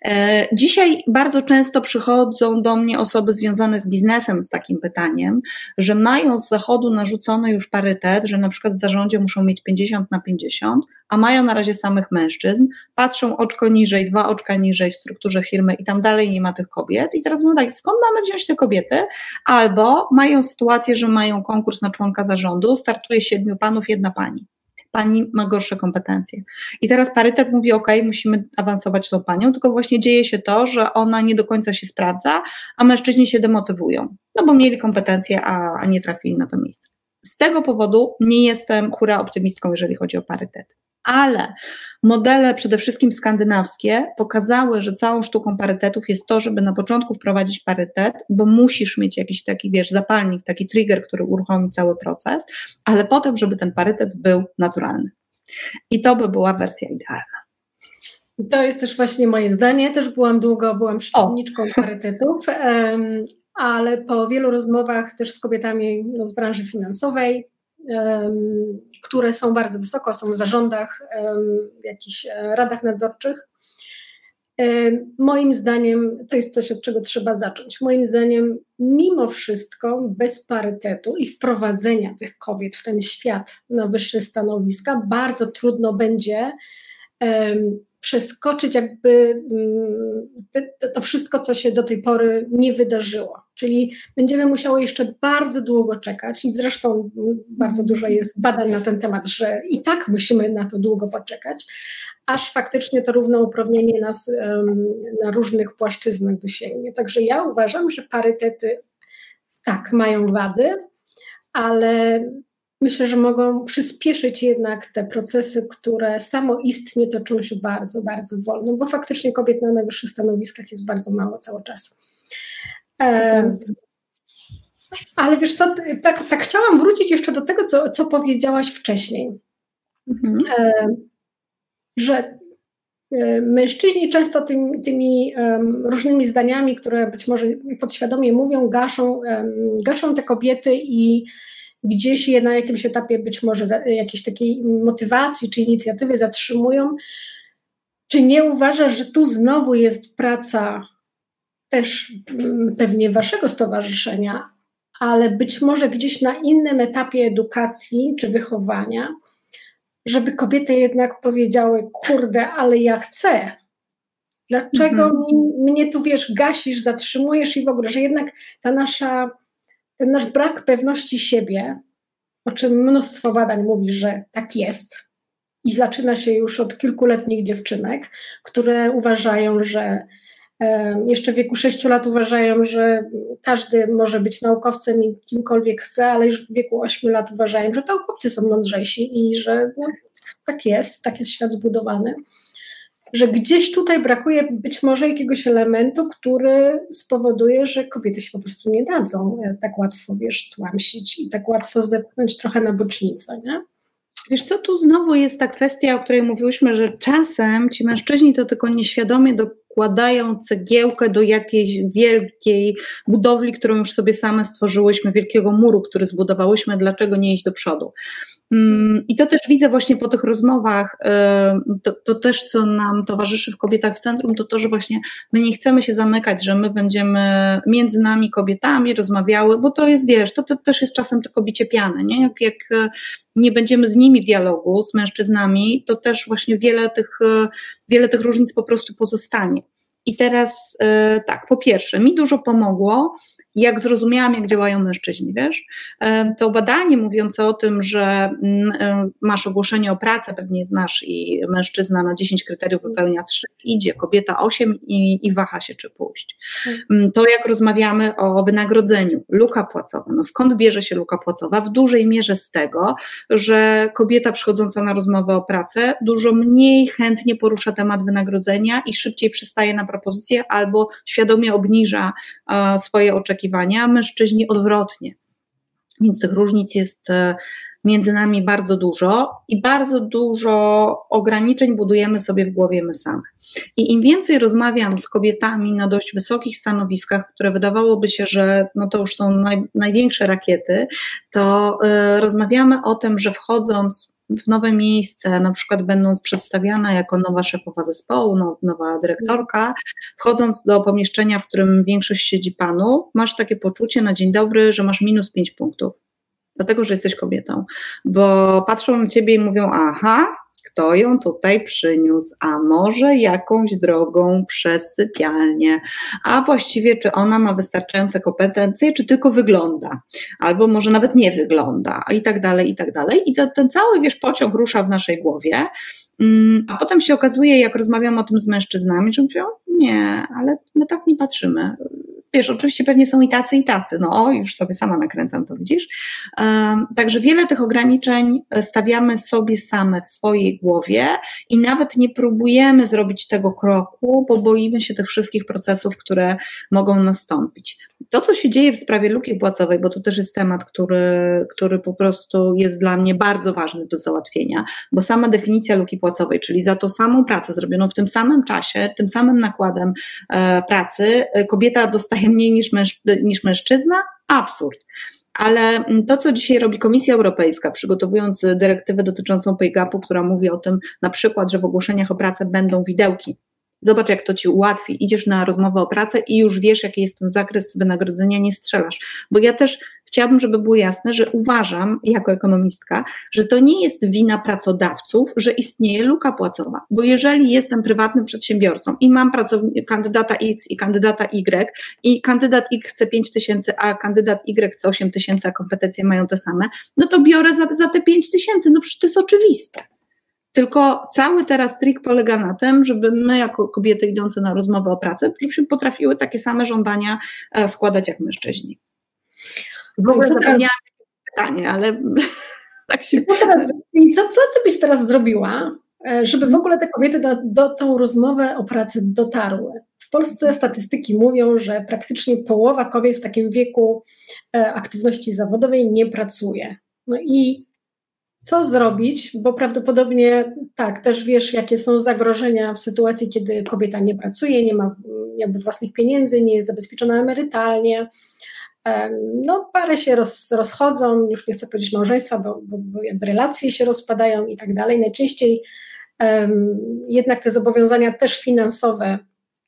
E, dzisiaj bardzo często przychodzą do mnie osoby związane z biznesem z takim pytaniem, że mają z zachodu narzucony już parytet, że na przykład w zarządzie muszą mieć 50 na 50, a mają na razie samych mężczyzn, patrzą oczko niżej, dwa oczka niżej w strukturze firmy i tam dalej nie ma tych kobiet. I teraz mówią tak, skąd mamy wziąć te kobiety? Albo mają sytuację, że mają konkurs na członka zarządu, startuje siedmiu panów, jedna pani pani ma gorsze kompetencje. I teraz parytet mówi, ok, musimy awansować tą panią, tylko właśnie dzieje się to, że ona nie do końca się sprawdza, a mężczyźni się demotywują, no bo mieli kompetencje, a, a nie trafili na to miejsce. Z tego powodu nie jestem hura optymistką, jeżeli chodzi o parytet ale modele przede wszystkim skandynawskie pokazały, że całą sztuką parytetów jest to, żeby na początku wprowadzić parytet, bo musisz mieć jakiś taki, wiesz, zapalnik, taki trigger, który uruchomi cały proces, ale potem, żeby ten parytet był naturalny. I to by była wersja idealna. To jest też właśnie moje zdanie. Też byłam długo, byłam przeciwniczką [laughs] parytetów, ale po wielu rozmowach też z kobietami no, z branży finansowej, które są bardzo wysoko, są w zarządach, w jakichś e, radach nadzorczych. Moim zdaniem to jest coś, od czego trzeba zacząć. Moim zdaniem, mimo wszystko, bez parytetu i wprowadzenia tych kobiet w ten świat na wyższe stanowiska, bardzo trudno będzie przeskoczyć jakby mm, to wszystko, co się do tej pory nie wydarzyło. Czyli będziemy musiały jeszcze bardzo długo czekać i zresztą bardzo dużo jest badań na ten temat, że i tak musimy na to długo poczekać, aż faktycznie to równouprawnienie nas na różnych płaszczyznach dosięgnie. Także ja uważam, że parytety tak mają wady, ale myślę, że mogą przyspieszyć jednak te procesy, które samoistnie toczą się bardzo, bardzo wolno, bo faktycznie kobiet na najwyższych stanowiskach jest bardzo mało cały czas. E, ale wiesz co, tak, tak chciałam wrócić jeszcze do tego, co, co powiedziałaś wcześniej, mhm. e, że mężczyźni często tymi, tymi różnymi zdaniami, które być może podświadomie mówią, gaszą, gaszą te kobiety i gdzieś je na jakimś etapie być może jakiejś takiej motywacji czy inicjatywy zatrzymują. Czy nie uważasz, że tu znowu jest praca też mm, pewnie waszego stowarzyszenia, ale być może gdzieś na innym etapie edukacji czy wychowania, żeby kobiety jednak powiedziały: Kurde, ale ja chcę. Dlaczego mhm. mi, mnie tu wiesz, gasisz, zatrzymujesz i w ogóle, że jednak ta nasza, ten nasz brak pewności siebie, o czym mnóstwo badań mówi, że tak jest, i zaczyna się już od kilkuletnich dziewczynek, które uważają, że jeszcze w wieku 6 lat uważają, że każdy może być naukowcem i kimkolwiek chce, ale już w wieku 8 lat uważają, że to chłopcy są mądrzejsi i że no, tak jest, tak jest świat zbudowany. Że gdzieś tutaj brakuje być może jakiegoś elementu, który spowoduje, że kobiety się po prostu nie dadzą e, tak łatwo, wiesz, stłamsić i tak łatwo zepchnąć trochę na bocznicę, nie? Wiesz co, tu znowu jest ta kwestia, o której mówiłyśmy, że czasem ci mężczyźni to tylko nieświadomie dokładają cegiełkę do jakiejś wielkiej budowli, którą już sobie same stworzyłyśmy, wielkiego muru, który zbudowałyśmy, dlaczego nie iść do przodu. Mm, I to też widzę właśnie po tych rozmowach, to, to, też co nam towarzyszy w Kobietach w Centrum, to to, że właśnie my nie chcemy się zamykać, że my będziemy między nami kobietami rozmawiały, bo to jest, wiesz, to, to też jest czasem tylko bicie piany, nie? Jak, jak e, nie będziemy z nimi w dialogu, z mężczyznami, to też właśnie wiele tych, e, wiele tych różnic po prostu pozostanie. I teraz e, tak, po pierwsze, mi dużo pomogło, jak zrozumiałam, jak działają mężczyźni, wiesz, e, to badanie mówiące o tym, że mm, e, masz ogłoszenie o pracę, pewnie znasz i mężczyzna na 10 kryteriów wypełnia 3, idzie, kobieta 8 i, i waha się, czy pójść. Mm, to jak rozmawiamy o wynagrodzeniu, luka płacowa, no skąd bierze się luka płacowa? W dużej mierze z tego, że kobieta przychodząca na rozmowę o pracę dużo mniej chętnie porusza temat wynagrodzenia i szybciej przystaje na propozycję albo świadomie obniża swoje oczekiwania, a mężczyźni odwrotnie. Więc tych różnic jest e, między nami bardzo dużo i bardzo dużo ograniczeń budujemy sobie w głowie my same. I im więcej rozmawiam z kobietami na dość wysokich stanowiskach, które wydawałoby się, że no to już są naj, największe rakiety, to y, rozmawiamy o tym, że wchodząc w nowe miejsce, na przykład będąc przedstawiana jako nowa szefowa zespołu, no, nowa dyrektorka, wchodząc do pomieszczenia, w którym większość siedzi panów, masz takie poczucie na dzień dobry, że masz minus 5 punktów. Dlatego, że jesteś kobietą, bo patrzą na ciebie i mówią: Aha, kto ją tutaj przyniósł, a może jakąś drogą przez sypialnię, a właściwie czy ona ma wystarczające kompetencje, czy tylko wygląda, albo może nawet nie wygląda, i tak dalej, i tak dalej. I to, ten cały, wiesz, pociąg rusza w naszej głowie, mm, a potem się okazuje, jak rozmawiam o tym z mężczyznami, że mówią, nie, ale my tak nie patrzymy wiesz, oczywiście pewnie są i tacy, i tacy, no już sobie sama nakręcam, to widzisz. Także wiele tych ograniczeń stawiamy sobie same w swojej głowie i nawet nie próbujemy zrobić tego kroku, bo boimy się tych wszystkich procesów, które mogą nastąpić. To, co się dzieje w sprawie luki płacowej, bo to też jest temat, który, który po prostu jest dla mnie bardzo ważny do załatwienia, bo sama definicja luki płacowej, czyli za tą samą pracę zrobioną w tym samym czasie, tym samym nakładem e, pracy, e, kobieta dostaje mniej niż, męż, niż mężczyzna? Absurd. Ale mm, to, co dzisiaj robi Komisja Europejska, przygotowując dyrektywę dotyczącą pay gapu, która mówi o tym na przykład, że w ogłoszeniach o pracę będą widełki Zobacz, jak to ci ułatwi. Idziesz na rozmowę o pracę i już wiesz, jaki jest ten zakres wynagrodzenia, nie strzelasz. Bo ja też chciałabym, żeby było jasne, że uważam jako ekonomistka, że to nie jest wina pracodawców, że istnieje luka płacowa. Bo jeżeli jestem prywatnym przedsiębiorcą i mam kandydata X i kandydata Y i kandydat X chce 5 tysięcy, a kandydat Y chce 8 tysięcy, a kompetencje mają te same, no to biorę za, za te 5 tysięcy. No przecież to jest oczywiste. Tylko cały teraz trik polega na tym, żeby my, jako kobiety idące na rozmowę o pracę, żebyśmy potrafiły takie same żądania e, składać jak mężczyźni. W ogóle zapomniałam pytanie, ale [laughs] tak się. Co, teraz, co, co ty byś teraz zrobiła, e, żeby w ogóle te kobiety do, do tą rozmowę o pracy dotarły? W Polsce statystyki mówią, że praktycznie połowa kobiet w takim wieku e, aktywności zawodowej nie pracuje. No i co zrobić, bo prawdopodobnie tak, też wiesz, jakie są zagrożenia w sytuacji, kiedy kobieta nie pracuje, nie ma jakby własnych pieniędzy, nie jest zabezpieczona emerytalnie. No, pary się roz, rozchodzą, już nie chcę powiedzieć małżeństwa, bo, bo, bo relacje się rozpadają i tak dalej. Najczęściej um, jednak te zobowiązania też finansowe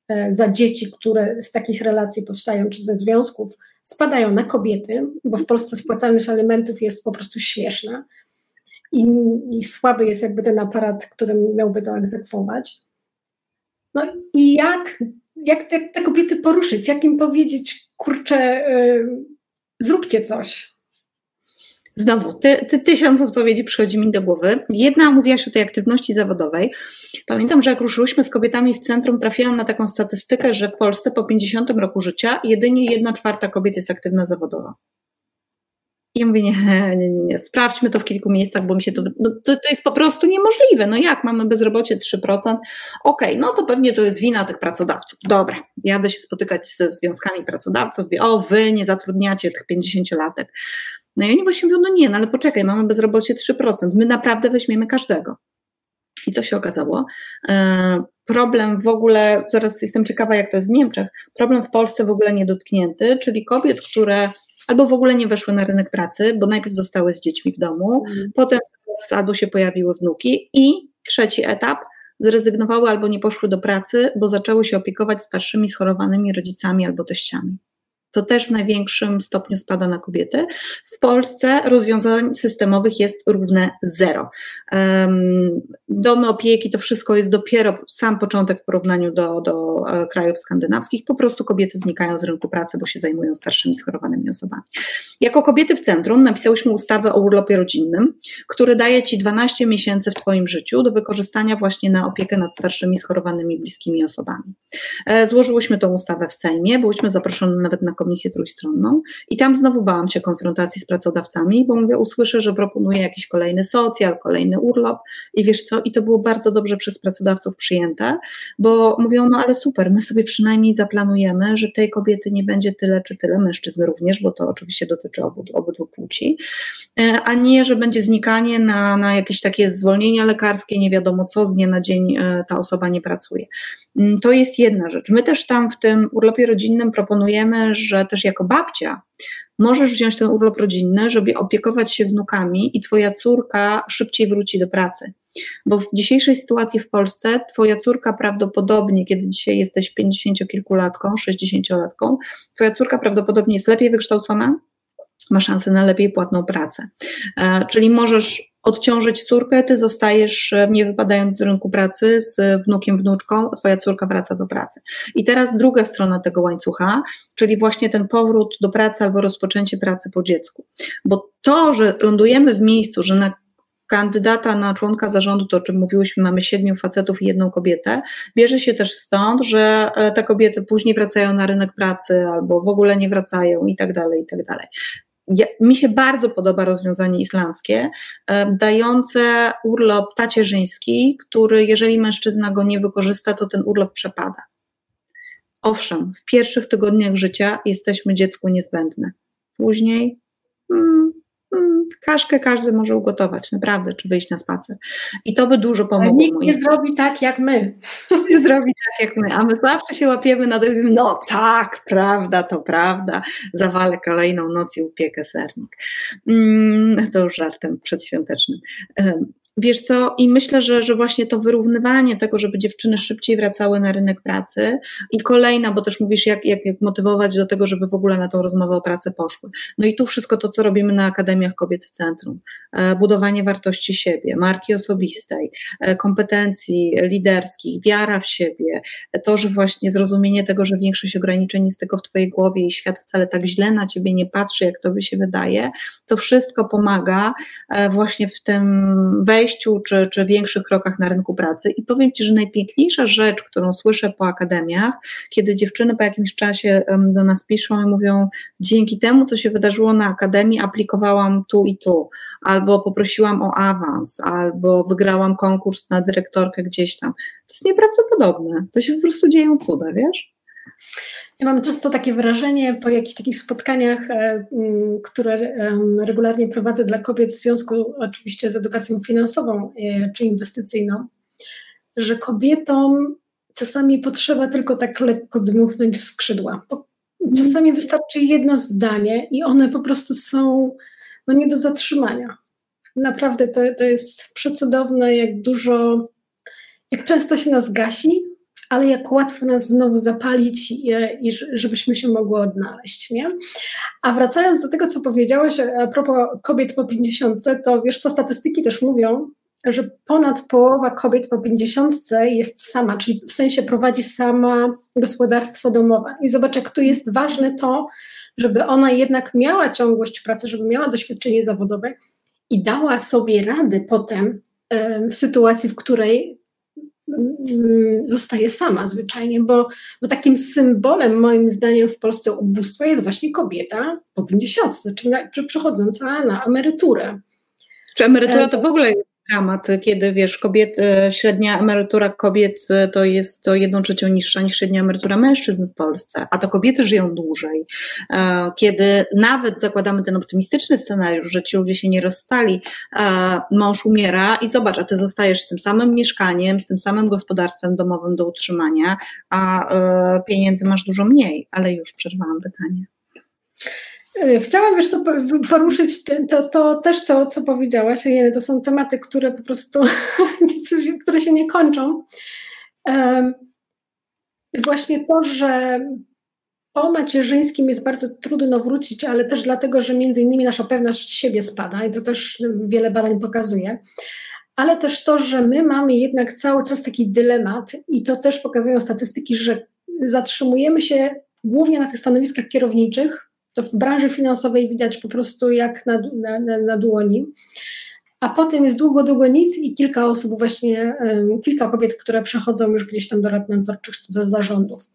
e, za dzieci, które z takich relacji powstają, czy ze związków, spadają na kobiety, bo w Polsce spłacalność alimentów jest po prostu śmieszna i, i słaby jest jakby ten aparat, który miałby to egzekwować. No i jak, jak te, te kobiety poruszyć, jak im powiedzieć, kurczę, yy, zróbcie coś. Znowu, ty, ty, tysiąc odpowiedzi przychodzi mi do głowy. Jedna mówiłaś o tej aktywności zawodowej. Pamiętam, że jak ruszyłyśmy z kobietami w centrum, trafiłam na taką statystykę, że w Polsce po 50 roku życia jedynie jedna czwarta kobiet jest aktywna zawodowo. I ja mówię, nie, nie, nie, nie, sprawdźmy to w kilku miejscach, bo mi się to, no, to, to jest po prostu niemożliwe. No jak, mamy bezrobocie 3%, okej, okay, no to pewnie to jest wina tych pracodawców. Dobra, jadę się spotykać ze związkami pracodawców, mówię, o wy nie zatrudniacie tych 50-latek. No i oni właśnie mówią, no nie, no ale poczekaj, mamy bezrobocie 3%, my naprawdę weźmiemy każdego. I co się okazało? Problem w ogóle, zaraz jestem ciekawa, jak to jest w Niemczech, problem w Polsce w ogóle niedotknięty, czyli kobiet, które albo w ogóle nie weszły na rynek pracy, bo najpierw zostały z dziećmi w domu, mhm. potem albo się pojawiły wnuki i trzeci etap, zrezygnowały albo nie poszły do pracy, bo zaczęły się opiekować starszymi, schorowanymi rodzicami albo teściami to też w największym stopniu spada na kobiety. W Polsce rozwiązań systemowych jest równe zero. Domy opieki to wszystko jest dopiero sam początek w porównaniu do, do e, krajów skandynawskich. Po prostu kobiety znikają z rynku pracy, bo się zajmują starszymi, schorowanymi osobami. Jako kobiety w centrum napisałyśmy ustawę o urlopie rodzinnym, który daje Ci 12 miesięcy w Twoim życiu do wykorzystania właśnie na opiekę nad starszymi, schorowanymi, bliskimi osobami. E, złożyłyśmy tą ustawę w Sejmie, byłyśmy zaproszone nawet na komisję trójstronną i tam znowu bałam się konfrontacji z pracodawcami, bo mówię, usłyszę, że proponuję jakiś kolejny socjal, kolejny urlop i wiesz co, i to było bardzo dobrze przez pracodawców przyjęte, bo mówią, no ale super, my sobie przynajmniej zaplanujemy, że tej kobiety nie będzie tyle czy tyle, mężczyzn również, bo to oczywiście dotyczy obu, obydwu płci, e, a nie, że będzie znikanie na, na jakieś takie zwolnienia lekarskie, nie wiadomo co, z dnia na dzień e, ta osoba nie pracuje. Mm, to jest jedna rzecz. My też tam w tym urlopie rodzinnym proponujemy, że też jako babcia możesz wziąć ten urlop rodzinny, żeby opiekować się wnukami i twoja córka szybciej wróci do pracy. Bo w dzisiejszej sytuacji w Polsce twoja córka prawdopodobnie, kiedy dzisiaj jesteś 50-kilkulatką, 60-latką, twoja córka prawdopodobnie jest lepiej wykształcona, ma szansę na lepiej płatną pracę. E, czyli możesz odciążyć córkę, ty zostajesz e, nie wypadając z rynku pracy z wnukiem, wnuczką, a twoja córka wraca do pracy. I teraz druga strona tego łańcucha, czyli właśnie ten powrót do pracy albo rozpoczęcie pracy po dziecku. Bo to, że lądujemy w miejscu, że na kandydata na członka zarządu, to o czym mówiłyśmy, mamy siedmiu facetów i jedną kobietę, bierze się też stąd, że e, te kobiety później wracają na rynek pracy albo w ogóle nie wracają i tak dalej, i tak dalej ja, mi się bardzo podoba rozwiązanie islandzkie, e, dające urlop tacierzyński, który jeżeli mężczyzna go nie wykorzysta, to ten urlop przepada. Owszem, w pierwszych tygodniach życia jesteśmy dziecku niezbędne. Później hmm, kaszkę każdy może ugotować, naprawdę, czy wyjść na spacer. I to by dużo pomogło. Ale nikt nie zrobi tak jak my. [laughs] Nie zrobi tak jak my, a my zawsze się łapiemy na tym, no tak, prawda, to prawda, zawalę kolejną noc i upiekę sernik. Mm, to już żartem przedświątecznym. Wiesz co, i myślę, że, że właśnie to wyrównywanie tego, żeby dziewczyny szybciej wracały na rynek pracy i kolejna, bo też mówisz, jak, jak, jak motywować do tego, żeby w ogóle na tą rozmowę o pracę poszły. No i tu wszystko to, co robimy na Akademiach Kobiet w Centrum. E, budowanie wartości siebie, marki osobistej, e, kompetencji liderskich, wiara w siebie, to, że właśnie zrozumienie tego, że większość ograniczeń jest tylko w twojej głowie i świat wcale tak źle na ciebie nie patrzy, jak to by się wydaje, to wszystko pomaga e, właśnie w tym wejściu wejściu czy, czy większych krokach na rynku pracy. I powiem Ci, że najpiękniejsza rzecz, którą słyszę po akademiach, kiedy dziewczyny po jakimś czasie do nas piszą i mówią, dzięki temu, co się wydarzyło na akademii, aplikowałam tu i tu, albo poprosiłam o awans, albo wygrałam konkurs na dyrektorkę gdzieś tam. To jest nieprawdopodobne. To się po prostu dzieją cuda, wiesz? Ja mam często takie wrażenie po jakichś takich spotkaniach, e, które regularnie prowadzę dla kobiet w związku oczywiście z edukacją finansową e, czy inwestycyjną, że kobietom czasami potrzeba tylko tak lekko dmuchnąć w skrzydła. Czasami wystarczy jedno zdanie i one po prostu są no, nie do zatrzymania. Naprawdę to, to jest przecudowne, jak dużo, jak często się nas gasi, ale jak łatwo nas znowu zapalić i, i żebyśmy się mogły odnaleźć, nie? A wracając do tego, co powiedziałaś a propos kobiet po 50, to wiesz co, statystyki też mówią, że ponad połowa kobiet po 50 jest sama, czyli w sensie prowadzi sama gospodarstwo domowe. I zobacz, jak tu jest ważne to, żeby ona jednak miała ciągłość pracy, żeby miała doświadczenie zawodowe i dała sobie rady potem w sytuacji, w której zostaje sama zwyczajnie, bo, bo takim symbolem moim zdaniem w Polsce ubóstwa jest właśnie kobieta po 50, czy, czy przechodząca na emeryturę. Czy emerytura to w ogóle jest dramat, kiedy wiesz, kobiet, średnia emerytura kobiet to jest to jedną trzecią niższa niż średnia emerytura mężczyzn w Polsce, a to kobiety żyją dłużej. E, kiedy nawet zakładamy ten optymistyczny scenariusz, że ci ludzie się nie rozstali, mąż umiera i zobacz, a ty zostajesz z tym samym mieszkaniem, z tym samym gospodarstwem domowym do utrzymania, a e, pieniędzy masz dużo mniej, ale już przerwałam pytanie. E, chciałam wiesz co, poruszyć to, to też, co, co powiedziałaś, to są tematy, które po prostu, [laughs] które się nie kończą. Właśnie to, że po macierzyńskim jest bardzo trudno wrócić, ale też dlatego, że między innymi nasza pewność siebie spada i to też wiele badań pokazuje. Ale też to, że my mamy jednak cały czas taki dylemat i to też pokazują statystyki, że zatrzymujemy się głównie na tych stanowiskach kierowniczych, to w branży finansowej widać po prostu jak na, na, na, na dłoni. A potem jest długo, długo nic i kilka osób, właśnie um, kilka kobiet, które przechodzą już gdzieś tam do rad nadzorczych czy do zarządów.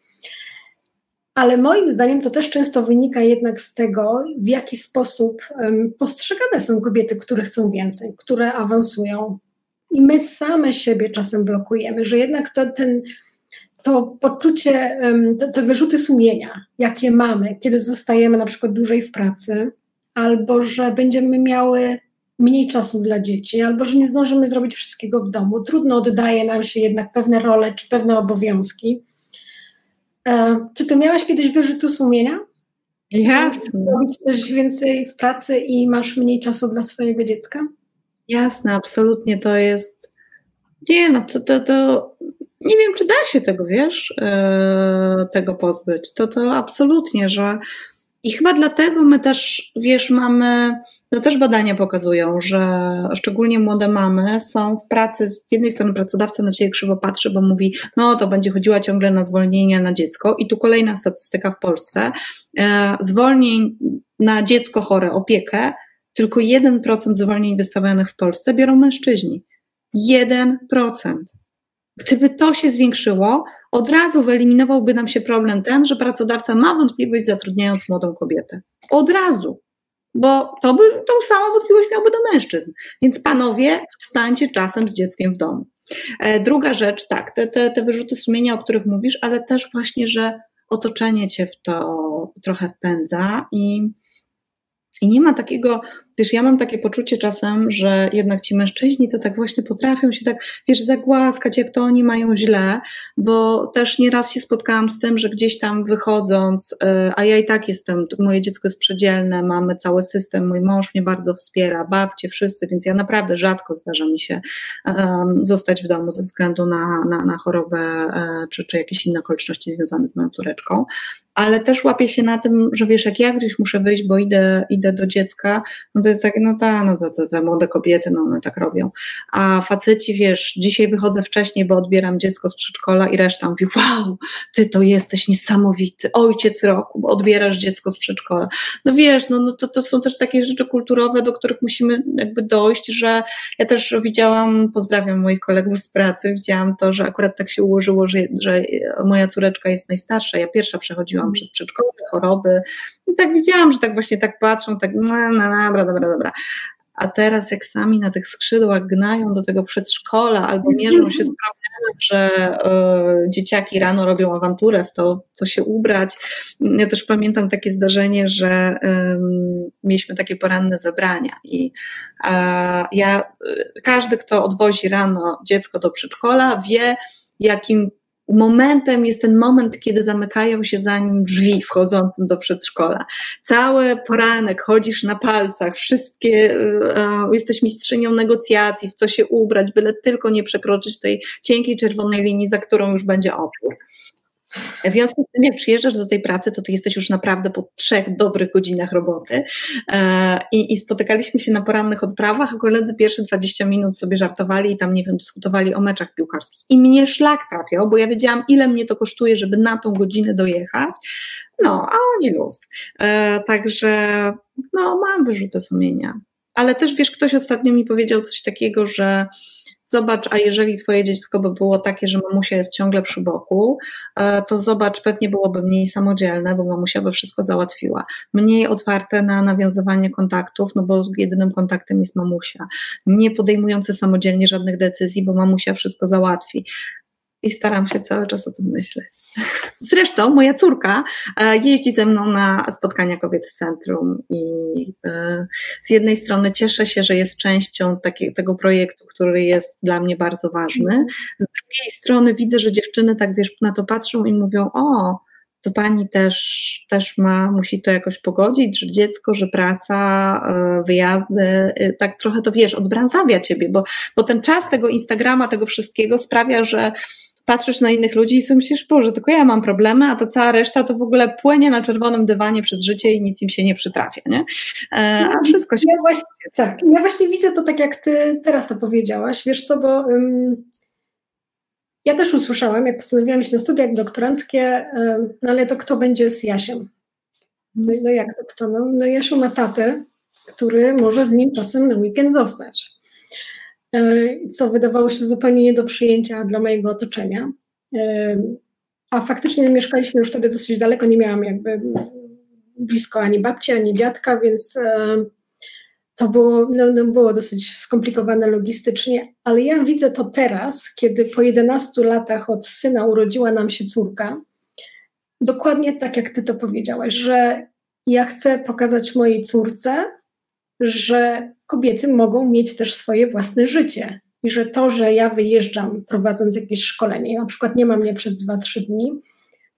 Ale moim zdaniem to też często wynika jednak z tego, w jaki sposób um, postrzegane są kobiety, które chcą więcej, które awansują. I my same siebie czasem blokujemy, że jednak to, ten to poczucie, te, te wyrzuty sumienia, jakie mamy, kiedy zostajemy na przykład dłużej w pracy, albo że będziemy miały mniej czasu dla dzieci, albo że nie zdążymy zrobić wszystkiego w domu. Trudno oddaje nam się jednak pewne role czy pewne obowiązki. E, czy ty miałaś kiedyś wyrzuty sumienia? Jasne. Robić coś więcej w pracy i masz mniej czasu dla swojego dziecka? Jasne, absolutnie to jest. Nie, no to, to, to nie wiem, czy da się tego, wiesz, e, tego pozbyć. To, to absolutnie, że i chyba dlatego my też, wiesz, mamy, no też badania pokazują, że szczególnie młode mamy są w pracy, z jednej strony pracodawca na ciebie krzywo patrzy, bo mówi, no to będzie chodziła ciągle na zwolnienia na dziecko i tu kolejna statystyka w Polsce, e, zwolnień na dziecko chore, opiekę, tylko 1% zwolnień wystawionych w Polsce biorą mężczyźni. 1%. Gdyby to się zwiększyło, od razu wyeliminowałby nam się problem ten, że pracodawca ma wątpliwość zatrudniając młodą kobietę. Od razu. Bo to by tą samą wątpliwość miałby do mężczyzn. Więc panowie, zostańcie czasem z dzieckiem w domu. E, druga rzecz, tak, te, te, te wyrzuty sumienia, o których mówisz, ale też właśnie, że otoczenie cię w to trochę wpędza i, i nie ma takiego Wiesz, ja mam takie poczucie czasem, że jednak ci mężczyźni to tak właśnie potrafią się tak, wiesz, zagłaskać, jak to oni mają źle, bo też nieraz się spotkałam z tym, że gdzieś tam wychodząc, e, a ja i tak jestem, moje dziecko jest przedzielne, mamy cały system, mój mąż mnie bardzo wspiera, babcie, wszyscy, więc ja naprawdę rzadko zdarza mi się zostać w domu ze względu na, na, na chorobę e, czy, czy jakieś inne okoliczności związane z moją córeczką, ale też łapię się na tym, że wiesz, jak ja gdzieś muszę wyjść, bo idę, idę do dziecka, no to jest tak, no ta, no to, to te młode kobiety, no one tak robią. A faceci, wiesz, dzisiaj wychodzę wcześniej, bo odbieram dziecko z przedszkola i reszta mówi, wow, ty to jesteś niesamowity, ojciec roku, bo odbierasz dziecko z przedszkola. No wiesz, no, no to, to są też takie rzeczy kulturowe, do których musimy jakby dojść, że ja też widziałam, pozdrawiam moich kolegów z pracy, widziałam to, że akurat tak się ułożyło, że, że moja córeczka jest najstarsza, ja pierwsza przechodziłam przez przedszkole, choroby i tak widziałam, że tak właśnie tak patrzą, tak no, no, no dobra, dobra, dobra. A teraz jak sami na tych skrzydłach gnają do tego przedszkola albo mierzą się z problemami że y, dzieciaki rano robią awanturę w to, co się ubrać. Ja też pamiętam takie zdarzenie, że y, mieliśmy takie poranne zebrania i y, ja, każdy, kto odwozi rano dziecko do przedszkola, wie, jakim momentem jest ten moment, kiedy zamykają się za nim drzwi wchodzącym do przedszkola. Cały poranek chodzisz na palcach, wszystkie, e, jesteś mistrzynią negocjacji, w co się ubrać, byle tylko nie przekroczyć tej cienkiej czerwonej linii, za którą już będzie opór. W związku z tym, jak przyjeżdżasz do tej pracy, to ty jesteś już naprawdę po trzech dobrych godzinach roboty e, i, i spotykaliśmy się na porannych odprawach, a koledzy pierwsze 20 minut sobie żartowali i tam, nie wiem, dyskutowali o meczach piłkarskich. I mnie szlak trafiał, bo ja wiedziałam, ile mnie to kosztuje, żeby na tą godzinę dojechać, no, a oni luz. E, także, no, mam wyrzuty sumienia. Ale też, wiesz, ktoś ostatnio mi powiedział coś takiego, że zobacz, a jeżeli twoje dziecko by było takie, że mamusia jest ciągle przy boku, e, to zobacz, pewnie byłoby mniej samodzielne, bo mamusia by wszystko załatwiła. Mniej otwarte na nawiązywanie kontaktów, no bo jedynym kontaktem jest mamusia. Nie podejmujące samodzielnie żadnych decyzji, bo mamusia wszystko załatwi i staram się cały czas o tym myśleć. Zresztą moja córka e, jeździ ze mną na spotkania kobiet w centrum i e, z jednej strony cieszę się, że jest częścią taki, tego projektu, który jest dla mnie bardzo ważny. Z drugiej strony widzę, że dziewczyny tak wiesz, na to patrzą i mówią: O, to pani też, też ma, musi to jakoś pogodzić, że dziecko, że praca, e, wyjazdy, tak trochę to wiesz, odbranzawia ciebie, bo, bo ten czas tego Instagrama, tego wszystkiego sprawia, że patrzysz na innych ludzi i sobie myślisz, Boże, tylko ja mam problemy, a to cała reszta to w ogóle płynie na czerwonym dywanie przez życie i nic im się nie przytrafia, nie? E, a wszystko się... Ja właśnie, tak, ja właśnie widzę to tak, jak ty teraz to powiedziałaś, wiesz co, bo um, ja też usłyszałam, jak postanowiłam się na studia doktoranckie, um, no ale to kto będzie z Jasiem? No, no jak to kto? No, no Jasiu ma tatę, który może z nim czasem na weekend zostać. E, co wydawało się zupełnie nie do przyjęcia dla mojego otoczenia. E, a faktycznie mieszkaliśmy już wtedy dosyć daleko, nie miałam jakby blisko ani babci, ani dziadka, więc e, to było, no, no było dosyć skomplikowane logistycznie, ale ja widzę to teraz, kiedy po 11 latach od syna urodziła nam się córka. Dokładnie tak, jak ty to powiedziałaś, że ja chcę pokazać mojej córce, że kobiety mogą mieć też swoje własne życie. I że to, że ja wyjeżdżam prowadząc jakieś szkolenie, na przykład nie ma mnie przez 2-3 dni,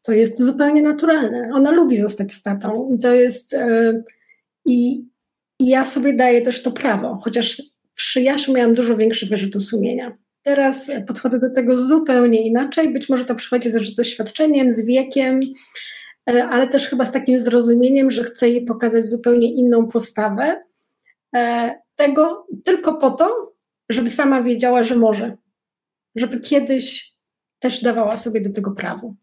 to jest zupełnie naturalne. Ona lubi zostać statą i to jest. Yy, i, I ja sobie daję też to prawo, chociaż przy Jasiu miałam dużo większy wyrzut sumienia. Teraz podchodzę do tego zupełnie inaczej. Być może to przychodzi też z doświadczeniem, z wiekiem, e, ale też chyba z takim zrozumieniem, że chcę jej pokazać zupełnie inną postawę, E, tego tylko po to, żeby sama wiedziała, że może, żeby kiedyś też dawała sobie do tego prawo.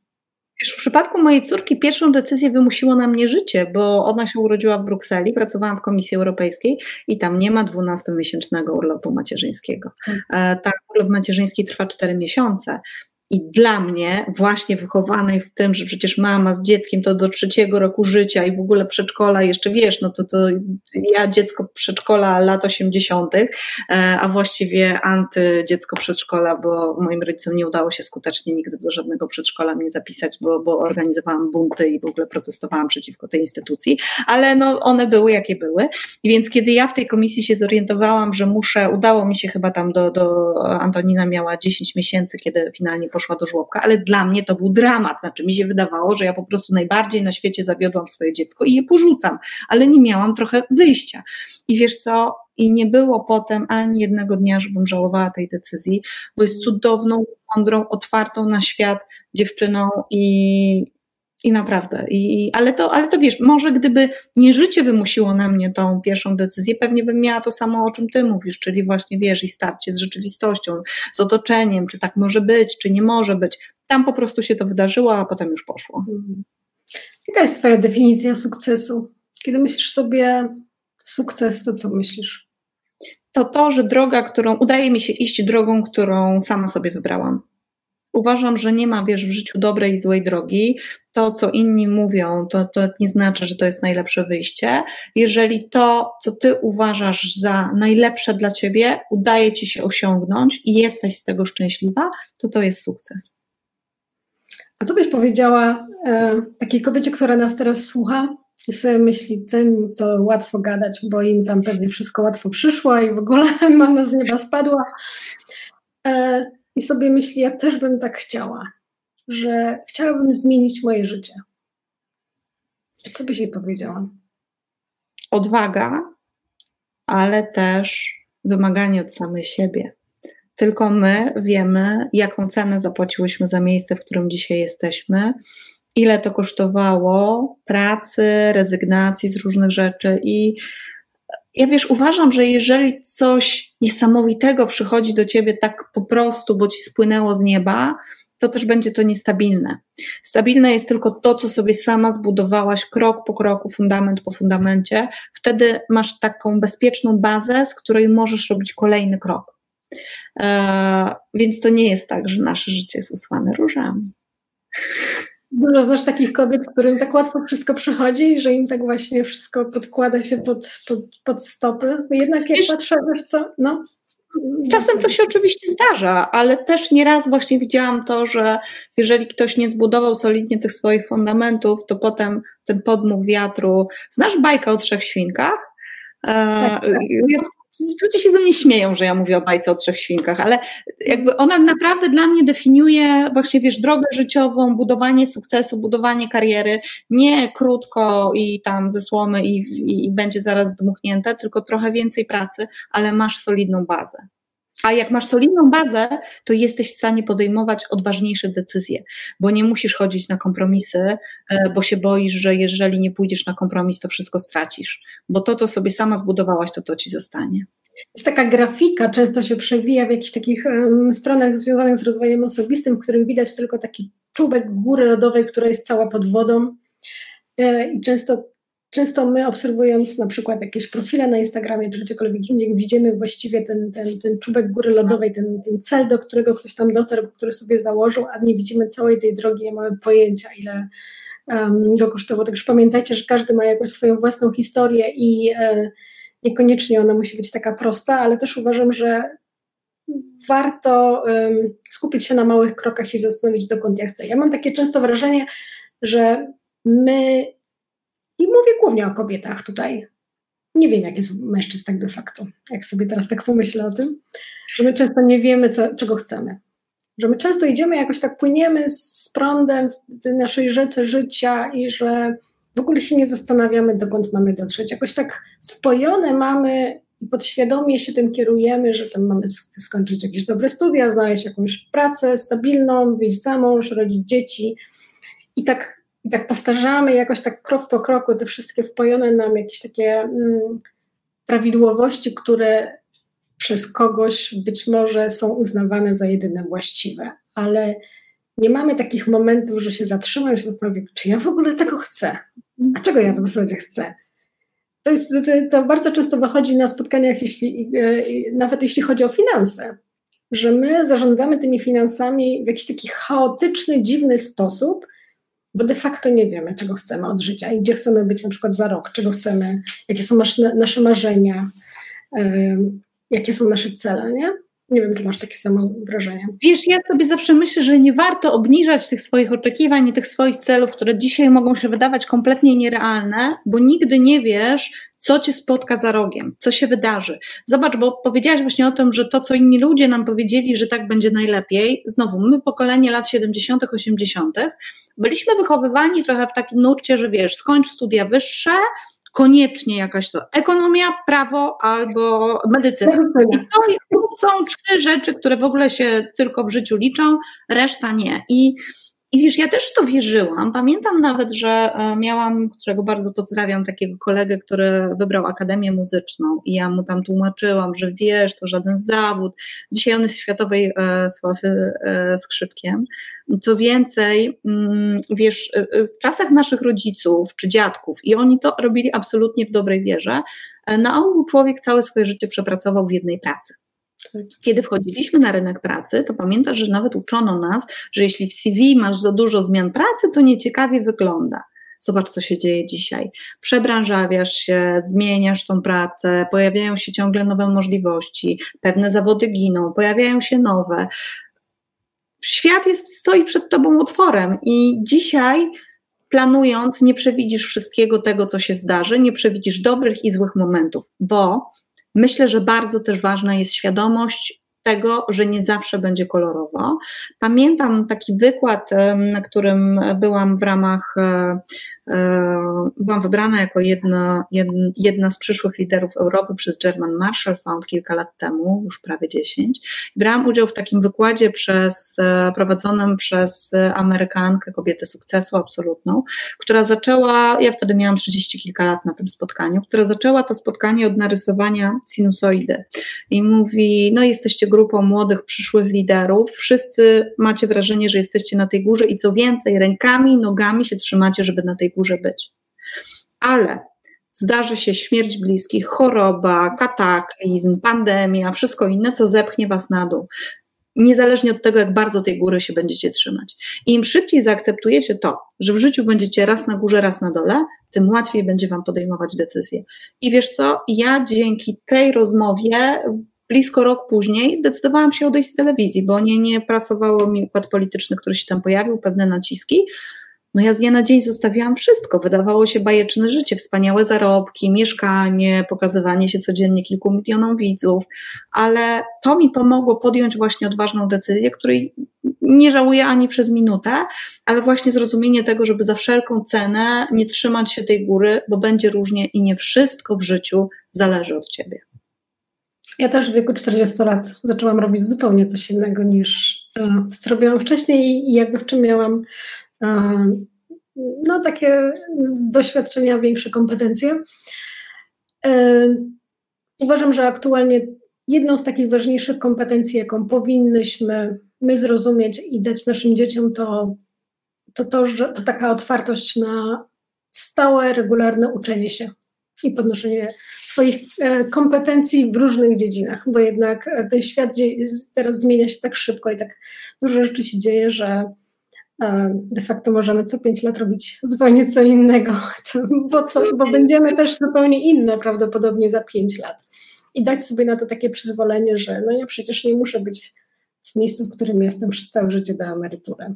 Wiesz, w przypadku mojej córki pierwszą decyzję wymusiło na mnie życie, bo ona się urodziła w Brukseli, pracowałam w Komisji Europejskiej i tam nie ma 12-miesięcznego urlopu macierzyńskiego. Hmm. E, tak, urlop macierzyński trwa 4 miesiące. I dla mnie, właśnie wychowanej w tym, że przecież mama z dzieckiem to do trzeciego roku życia i w ogóle przedszkola, jeszcze wiesz, no to, to ja dziecko przedszkola lat 80., e, a właściwie anty dziecko przedszkola, bo moim rodzicom nie udało się skutecznie nigdy do żadnego przedszkola mnie zapisać, bo, bo organizowałam bunty i w ogóle protestowałam przeciwko tej instytucji, ale no one były jakie były. I więc kiedy ja w tej komisji się zorientowałam, że muszę, udało mi się chyba tam do, do Antonina miała 10 miesięcy, kiedy finalnie poszła poszła do żłobka, ale dla mnie to był dramat. Znaczy, mi się wydawało, że ja po prostu najbardziej na świecie zawiodłam swoje dziecko i je porzucam, ale nie miałam trochę wyjścia. I wiesz co? I nie było potem ani jednego dnia, żebym żałowała tej decyzji, bo jest cudowną, mądrą, otwartą na świat dziewczyną i, i naprawdę, i, ale, to, ale to wiesz, może gdyby nie życie wymusiło na mnie tą pierwszą decyzję, pewnie bym miała to samo, o czym ty mówisz, czyli właśnie wiesz, i starcie z rzeczywistością, z otoczeniem, czy tak może być, czy nie może być. Tam po prostu się to wydarzyło, a potem już poszło. Mhm. Jaka jest Twoja definicja sukcesu? Kiedy myślisz sobie sukces, to co myślisz? To to, że droga, którą udaje mi się iść drogą, którą sama sobie wybrałam. Uważam, że nie ma, wiesz, w życiu dobrej i złej drogi. To, co inni mówią, to, to nie znaczy, że to jest najlepsze wyjście. Jeżeli to, co ty uważasz za najlepsze dla ciebie, udaje ci się osiągnąć i jesteś z tego szczęśliwa, to to jest sukces. A co byś powiedziała e, takiej kobiecie, która nas teraz słucha i sobie myśli, tym to łatwo gadać, bo im tam pewnie wszystko łatwo przyszło i w ogóle [laughs] mana z nieba spadła. E, I sobie myśli, ja też bym tak chciała że chciałabym zmienić moje życie. Co byś jej powiedziała? Odwaga, ale też wymaganie od samej siebie. Tylko my wiemy, jaką cenę zapłaciłyśmy za miejsce, w którym dzisiaj jesteśmy, ile to kosztowało pracy, rezygnacji z różnych rzeczy i ja wiesz, uważam, że jeżeli coś niesamowitego przychodzi do ciebie tak po prostu, bo ci spłynęło z nieba, to też będzie to niestabilne. Stabilne jest tylko to, co sobie sama zbudowałaś krok po kroku, fundament po fundamencie. Wtedy masz taką bezpieczną bazę, z której możesz robić kolejny krok. Eee, więc to nie jest tak, że nasze życie jest usłane różami. Dużo znasz takich kobiet, którym tak łatwo wszystko przychodzi że im tak właśnie wszystko podkłada się pod, pod, pod stopy. Jednak jak Wiesz, patrzę, wiesz co, no. Czasem to się oczywiście zdarza, ale też nieraz właśnie widziałam to, że jeżeli ktoś nie zbudował solidnie tych swoich fundamentów, to potem ten podmuch wiatru. Znasz bajkę o trzech świnkach? Tak, tak. Ludzie się ze mnie śmieją, że ja mówię o bajce o trzech świnkach, ale jakby ona naprawdę dla mnie definiuje właśnie, wiesz, drogę życiową, budowanie sukcesu, budowanie kariery, nie krótko i tam ze słomy i, i, i będzie zaraz zdmuchnięte, tylko trochę więcej pracy, ale masz solidną bazę. A jak masz solidną bazę, to jesteś w stanie podejmować odważniejsze decyzje, bo nie musisz chodzić na kompromisy, e, bo się boisz, że jeżeli nie pójdziesz na kompromis, to wszystko stracisz. Bo to, co sobie sama zbudowałaś, to to ci zostanie. Jest taka grafika, często się przewija w jakichś takich um, stronach związanych z rozwojem osobistym, w którym widać tylko taki czubek góry lodowej, która jest cała pod wodą. E, I często Często my obserwując na przykład jakieś profile na Instagramie czy gdziekolwiek indziej, widzimy właściwie ten, ten, ten czubek góry lodowej, ten, ten cel, do którego ktoś tam dotarł, który sobie założył, a nie widzimy całej tej drogi, nie mamy pojęcia, ile um, go kosztowało. Także pamiętajcie, że każdy ma jakąś swoją własną historię i e, niekoniecznie ona musi być taka prosta, ale też uważam, że warto um, skupić się na małych krokach i zastanowić, dokąd ja chcę. Ja mam takie często wrażenie, że my i mówię głównie o kobietach tutaj. Nie wiem, jak jest u mężczyzn tak de facto, jak sobie teraz tak pomyślę o tym, że my często nie wiemy, co, czego chcemy. Że my często idziemy, jakoś tak płyniemy z, z prądem w tej naszej rzece życia i że w ogóle się nie zastanawiamy, dokąd mamy dotrzeć. Jakoś tak wpojone mamy i podświadomie się tym kierujemy, że tam mamy skończyć jakieś dobre studia, znaleźć jakąś pracę stabilną, wyjść za mąż, rodzić dzieci. I tak i tak powtarzamy jakoś tak krok po kroku te wszystkie wpojone nam jakieś takie mm, prawidłowości, które przez kogoś być może są uznawane za jedyne właściwe, ale nie mamy takich momentów, że się zatrzymam i się zastanawiam, czy ja w ogóle tego chcę, a czego ja w zasadzie chcę. To, jest, to, to bardzo często wychodzi na spotkaniach, jeśli, e, nawet jeśli chodzi o finanse, że my zarządzamy tymi finansami w jakiś taki chaotyczny, dziwny sposób, bo de facto nie wiemy, czego chcemy od życia i gdzie chcemy być na przykład za rok, czego chcemy, jakie są nasze, marzenia, jakie są nasze cele, nie? Nie wiem, czy masz takie samo wrażenie. Wiesz, ja sobie zawsze myślę, że nie warto obniżać tych swoich oczekiwań i tych swoich celów, które dzisiaj mogą się wydawać kompletnie nierealne, bo nigdy nie wiesz, co cię spotka za rogiem, co się wydarzy. Zobacz, bo powiedziałaś właśnie o tym, że to, co inni ludzie nam powiedzieli, że tak będzie najlepiej, znowu, my pokolenie lat 70., 80., byliśmy wychowywani trochę w takim nurcie, że wiesz, skończ studia wyższe, koniecznie jakaś to ekonomia, prawo albo medycyna. I to, są trzy rzeczy, które w ogóle się tylko w życiu liczą, reszta nie. I i wiesz, ja też w to wierzyłam. Pamiętam nawet, że e, miałam, którego bardzo pozdrawiam, takiego kolegę, który wybrał Akademię Muzyczną i ja mu tam tłumaczyłam, że wiesz, to żaden zawód. Dzisiaj on jest światowej e, sławy e, skrzypkiem. Co więcej, mm, wiesz, e, e, w czasach naszych rodziców czy dziadków, i oni to robili absolutnie w dobrej wierze, na ogół człowiek całe swoje życie przepracował w jednej pracy. Kiedy wchodziliśmy na rynek pracy, to pamiętasz, że nawet uczono nas, że jeśli w CV masz za dużo zmian pracy, to nieciekawie wygląda. Zobacz, co się dzieje dzisiaj. Przebranżawiasz się, zmieniasz tą pracę, pojawiają się ciągle nowe możliwości, pewne zawody giną, pojawiają się nowe. Świat jest, stoi przed tobą otworem i dzisiaj planując, nie przewidzisz wszystkiego tego, co się zdarzy, nie przewidzisz dobrych i złych momentów, bo myślę, że bardzo też ważna jest świadomość tego, że nie zawsze będzie kolorowo. Pamiętam taki wykład, na którym byłam w ramach, e, byłam wybrana jako jedna, jedna z przyszłych liderów Europy przez German Marshall Fund kilka lat temu, już prawie 10. Brałam udział w takim wykładzie przez, e, prowadzonym przez Amerykankę, kobietę sukcesu absolutną, która zaczęła, ja wtedy miałam 30 kilka lat na tym spotkaniu, która zaczęła to spotkanie od narysowania sinusoidy i mówi, no jesteście grupą młodych, przyszłych liderów. Wszyscy macie wrażenie, że jesteście na tej górze i co więcej, rękami, nogami się trzymacie, żeby na tej górze być. Ale zdarzy się śmierć bliskich, choroba, kataklizm, pandemia, wszystko inne, co zepchnie was na dół. Niezależnie od tego, jak bardzo tej góry się będziecie trzymać. I im szybciej zaakceptujecie to, że w życiu będziecie raz na górze, raz na dole, tym łatwiej będzie Wam podejmować decyzje. I wiesz co? Ja dzięki tej rozmowie blisko rok później zdecydowałam się odejść z telewizji, bo nie, nie prasowało mi układ polityczny, który się tam pojawił, pewne naciski. No ja z dnia na dzień zostawiałam wszystko. Wydawało się bajeczne życie, wspaniałe zarobki, mieszkanie, pokazywanie się codziennie kilku milionom widzów, ale to mi pomogło podjąć właśnie odważną decyzję, której nie żałuję ani przez minutę, ale właśnie zrozumienie tego, żeby za wszelką cenę nie trzymać się tej góry, bo będzie różnie i nie wszystko w życiu zależy od ciebie. Ja też w wieku 40 lat zaczęłam robić zupełnie coś innego niż e, co robiłam wcześniej i jakby w czym miałam no, takie doświadczenia, większe kompetencje. Uważam, że aktualnie jedną z takich ważniejszych kompetencji, jaką powinnyśmy my zrozumieć i dać naszym dzieciom, to to, to, że, to taka otwartość na stałe, regularne uczenie się i podnoszenie swoich e, kompetencji w różnych dziedzinach, bo jednak e, ten świat teraz zmienia się tak szybko i tak dużo rzeczy się dzieje, że de facto możemy co pięć lat robić zupełnie co innego, [laughs] bo, co, bo będziemy też zupełnie inne prawdopodobnie za pięć lat. I dać sobie na to takie przyzwolenie, że no ja przecież nie muszę być w miejscu, w którym jestem przez całe życie do emerytury.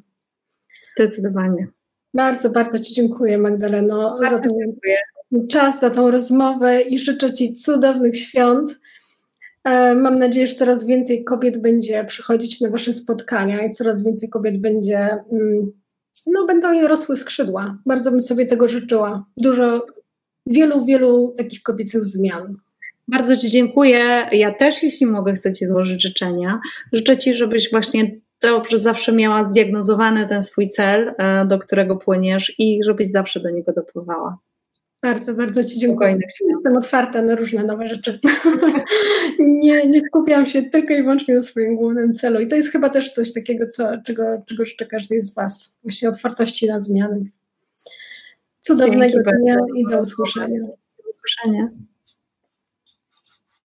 Zdecydowanie. Bardzo, bardzo Ci dziękuję, Magdaleno, bardzo za ten dziękuję czas, za tą rozmowę i życzę Ci cudownych świąt. E, mam nadzieję, że coraz więcej kobiet będzie przychodzić na Wasze spotkania i coraz więcej kobiet będzie, mm, no będą jej rosły skrzydła. Bardzo bym sobie tego życzyła. Dużo, wielu, wielu takich kobiecych zmian. Bardzo Ci dziękuję. Ja też, jeśli mogę, chcę Ci złożyć życzenia. Życzę Ci, żebyś właśnie dobrze zawsze miała zdiagnozowany ten swój cel, e, do którego płyniesz i żebyś zawsze do niego dopływała. Bardzo, bardzo Ci dziękuję. Jestem otwarta na różne nowe rzeczy. [laughs] nie, nie skupiam się tylko i wyłącznie na swoim głównym celu. I to jest chyba też coś takiego, co, czego, czego życzę każdej z Was. Właśnie otwartości na zmiany. Cudownego Dzięki dnia bardzo. i do usłyszenia. Do usłyszenia.